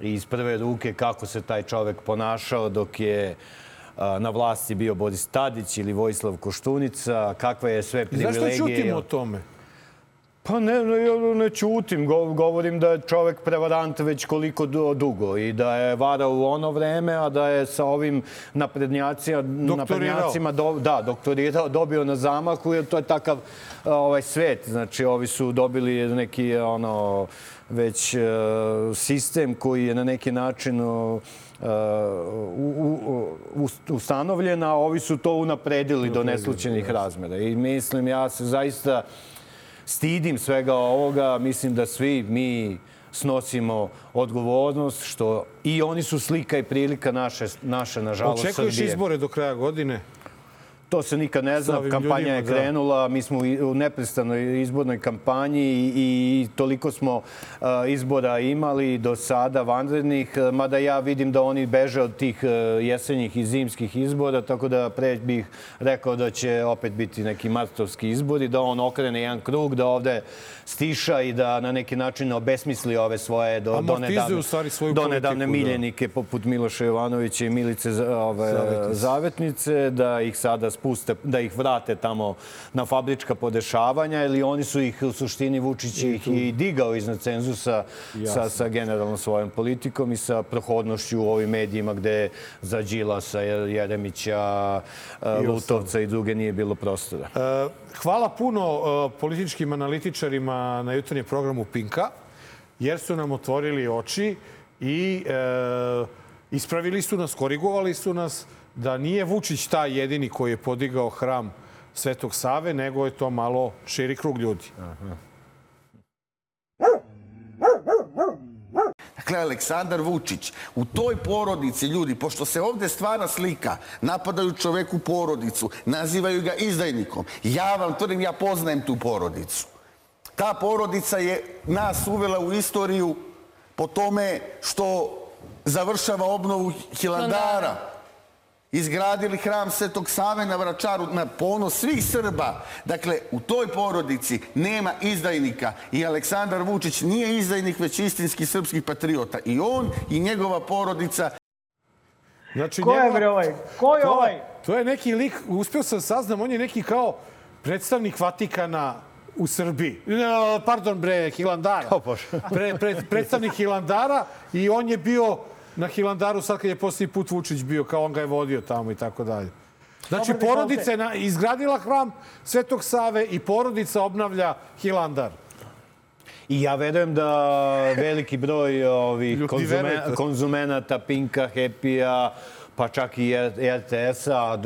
iz prve ruke kako se taj čovek ponašao dok je a, na vlasti bio Boris Tadić ili Vojislav Koštunica, kakve je sve privilegije. Zašto čutimo o tome? Pa ne, ne, ne čutim. Go- Govorim da je čovek prevarant već koliko du- dugo i da je varao u ono vreme, a da je sa ovim naprednjacima, do, da, doktorirao, dobio na zamahu, jer to je takav ovaj svet. Znači, ovi su dobili neki ono već e, sistem koji je na neki način o, e, u, u, u, ustanovljen, a ovi su to unapredili do neslučenih razmera. I mislim, ja se zaista stidim svega ovoga. Mislim da svi mi snosimo odgovornost, što i oni su slika i prilika naše, naše nažalost, Očekuješ Srbije. izbore do kraja godine? To se nikad ne zna. Kampanja je da. krenula, mi smo u neprestanoj izbornoj kampanji i, i toliko smo izbora imali do sada vanrednih, mada ja vidim da oni beže od tih jesenjih i zimskih izbora, tako da pre bih rekao da će opet biti neki martovski izbori, da on okrene jedan krug, da ovde stiša i da na neki način obesmisli ove svoje do, donedavne, donedavne politiku, da. miljenike poput Miloša Jovanovića i Milice ove, Zavetnice. zavetnice, da ih sada spuste, da ih vrate tamo na fabrička podešavanja ili oni su ih u suštini Vučić ih i digao iznad cenzusa sa, sa generalno svojom politikom i sa prohodnošću u ovim medijima gde za Đilasa, Jeremića, Lutovca i druge nije bilo prostora. E, Hvala puno e, političkim analitičarima na jutarnjem programu Pinka, jer su nam otvorili oči i e, ispravili su nas, korigovali su nas da nije Vučić taj jedini koji je podigao hram Svetog Save, nego je to malo širi krug ljudi. Dakle, Aleksandar Vučić, u toj porodici ljudi, pošto se ovde stvara slika, napadaju čoveku porodicu, nazivaju ga izdajnikom. Ja vam tvrdim, ja poznajem tu porodicu. Ta porodica je nas uvela u istoriju po tome što završava obnovu Hilandara. Izgradili hram Svetog Save na Vračaru na ponos svih Srba. Dakle, u toj porodici nema izdajnika i Aleksandar Vučić nije izdajnik, već istinski srpski patriota. I on i njegova porodica Znači, Ko je bre ovaj? Ko je to, ovaj? To je neki lik, uspio sam saznam, on je neki kao predstavnik Vatikana u Srbiji. No, pardon bre, Hilandara. O, Bože. Pre, pre, predstavnik Hilandara i on je bio na Hilandaru sad kad je posljednji put Vučić bio, kao on ga je vodio tamo i tako dalje. Znači, Dobar porodica je na, izgradila hram Svetog Save i porodica obnavlja Hilandar. I ja verujem da veliki broj ovih Ljudi, konzume, verujte. konzumenata Pinka, Happy-a, pa čak i RTS-a,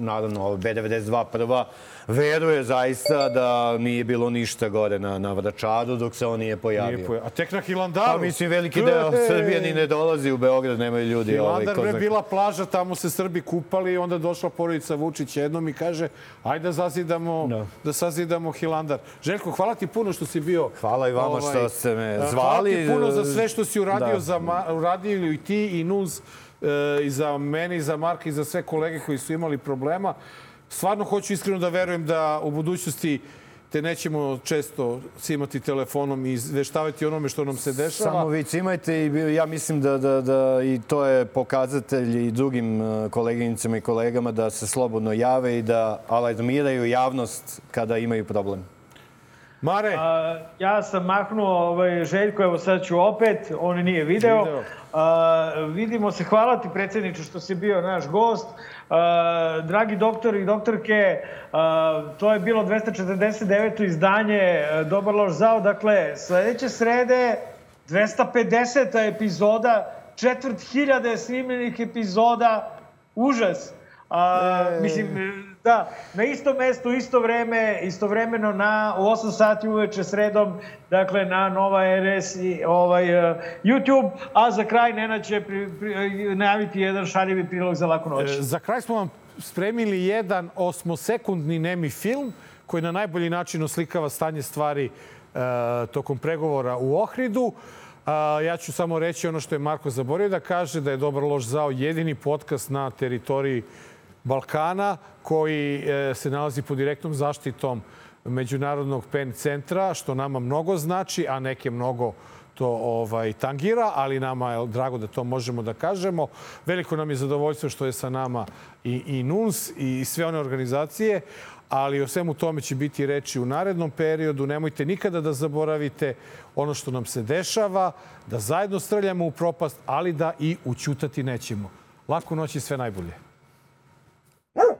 naravno ovo B92 prva, veruje zaista da nije bilo ništa gore na, na Vračaru dok se on nije pojavio. Nije poja- A tek na Hilandaru. Pa mislim, veliki deo! Srbije ni ne dolazi u Beograd, nemaju ljudi. ovaj, Hilandar bre zna- bila plaža, tamo se Srbi kupali i onda došla porodica Vučić jednom i kaže ajde da zazidamo, Da. da sazidamo Hilandar. Željko, hvala ti puno što si bio... Hvala i vama što ste me Hvala zvali. ti puno za sve što si uradio, Da. za uradio i ti i Nuz, e, i za mene, i za Marka, i za sve kolege koji su imali problema. Stvarno hoću iskreno da verujem da u budućnosti te nećemo često simati telefonom i izveštavati onome što nam se dešava. Samo vi cimajte i ja mislim da, da, da i to je pokazatelj i drugim eh, koleginicama i kolegama da se slobodno jave i da alarmiraju javnost kada imaju problem. Mare, A, ja sam mahnuo ovaj, Željko, evo sad ću opet, on nije video. Video. A, vidimo se, hvala ti predsjedniče što si bio naš gost. A, dragi doktori i doktorke, a, to je bilo 249. izdanje e, Dobar loš zao. Dakle, sledeće srede 250. epizoda, četvrt hiljade snimljenih epizoda, užas. A, mislim, da, na isto mesto, isto vreme, istovremeno na u 8 sati uveče sredom, dakle na Nova RS i ovaj, uh, YouTube, a za kraj Nena će pri, pri, najaviti jedan šaljivi prilog za laku noć. E, Za kraj smo vam spremili jedan osmosekundni nemi film koji na najbolji način oslikava stanje stvari e, tokom pregovora u Ohridu. A, ja ću samo reći ono što je Marko zaboravio da kaže, da je Dobar loš zao jedini podcast na teritoriji Balkana koji e, se nalazi pod direktnom zaštitom Međunarodnog PEN centra, što nama mnogo znači, a neke mnogo to ovaj, tangira, ali nama je drago da to možemo da kažemo. Veliko nam je zadovoljstvo što je sa nama i, i NUNS i sve one organizacije, ali o svemu tome će biti reči u narednom periodu. Nemojte nikada da zaboravite ono što nam se dešava, da zajedno strljamo u propast, ali da i učutati nećemo. Laku noć i sve najbolje. Woo!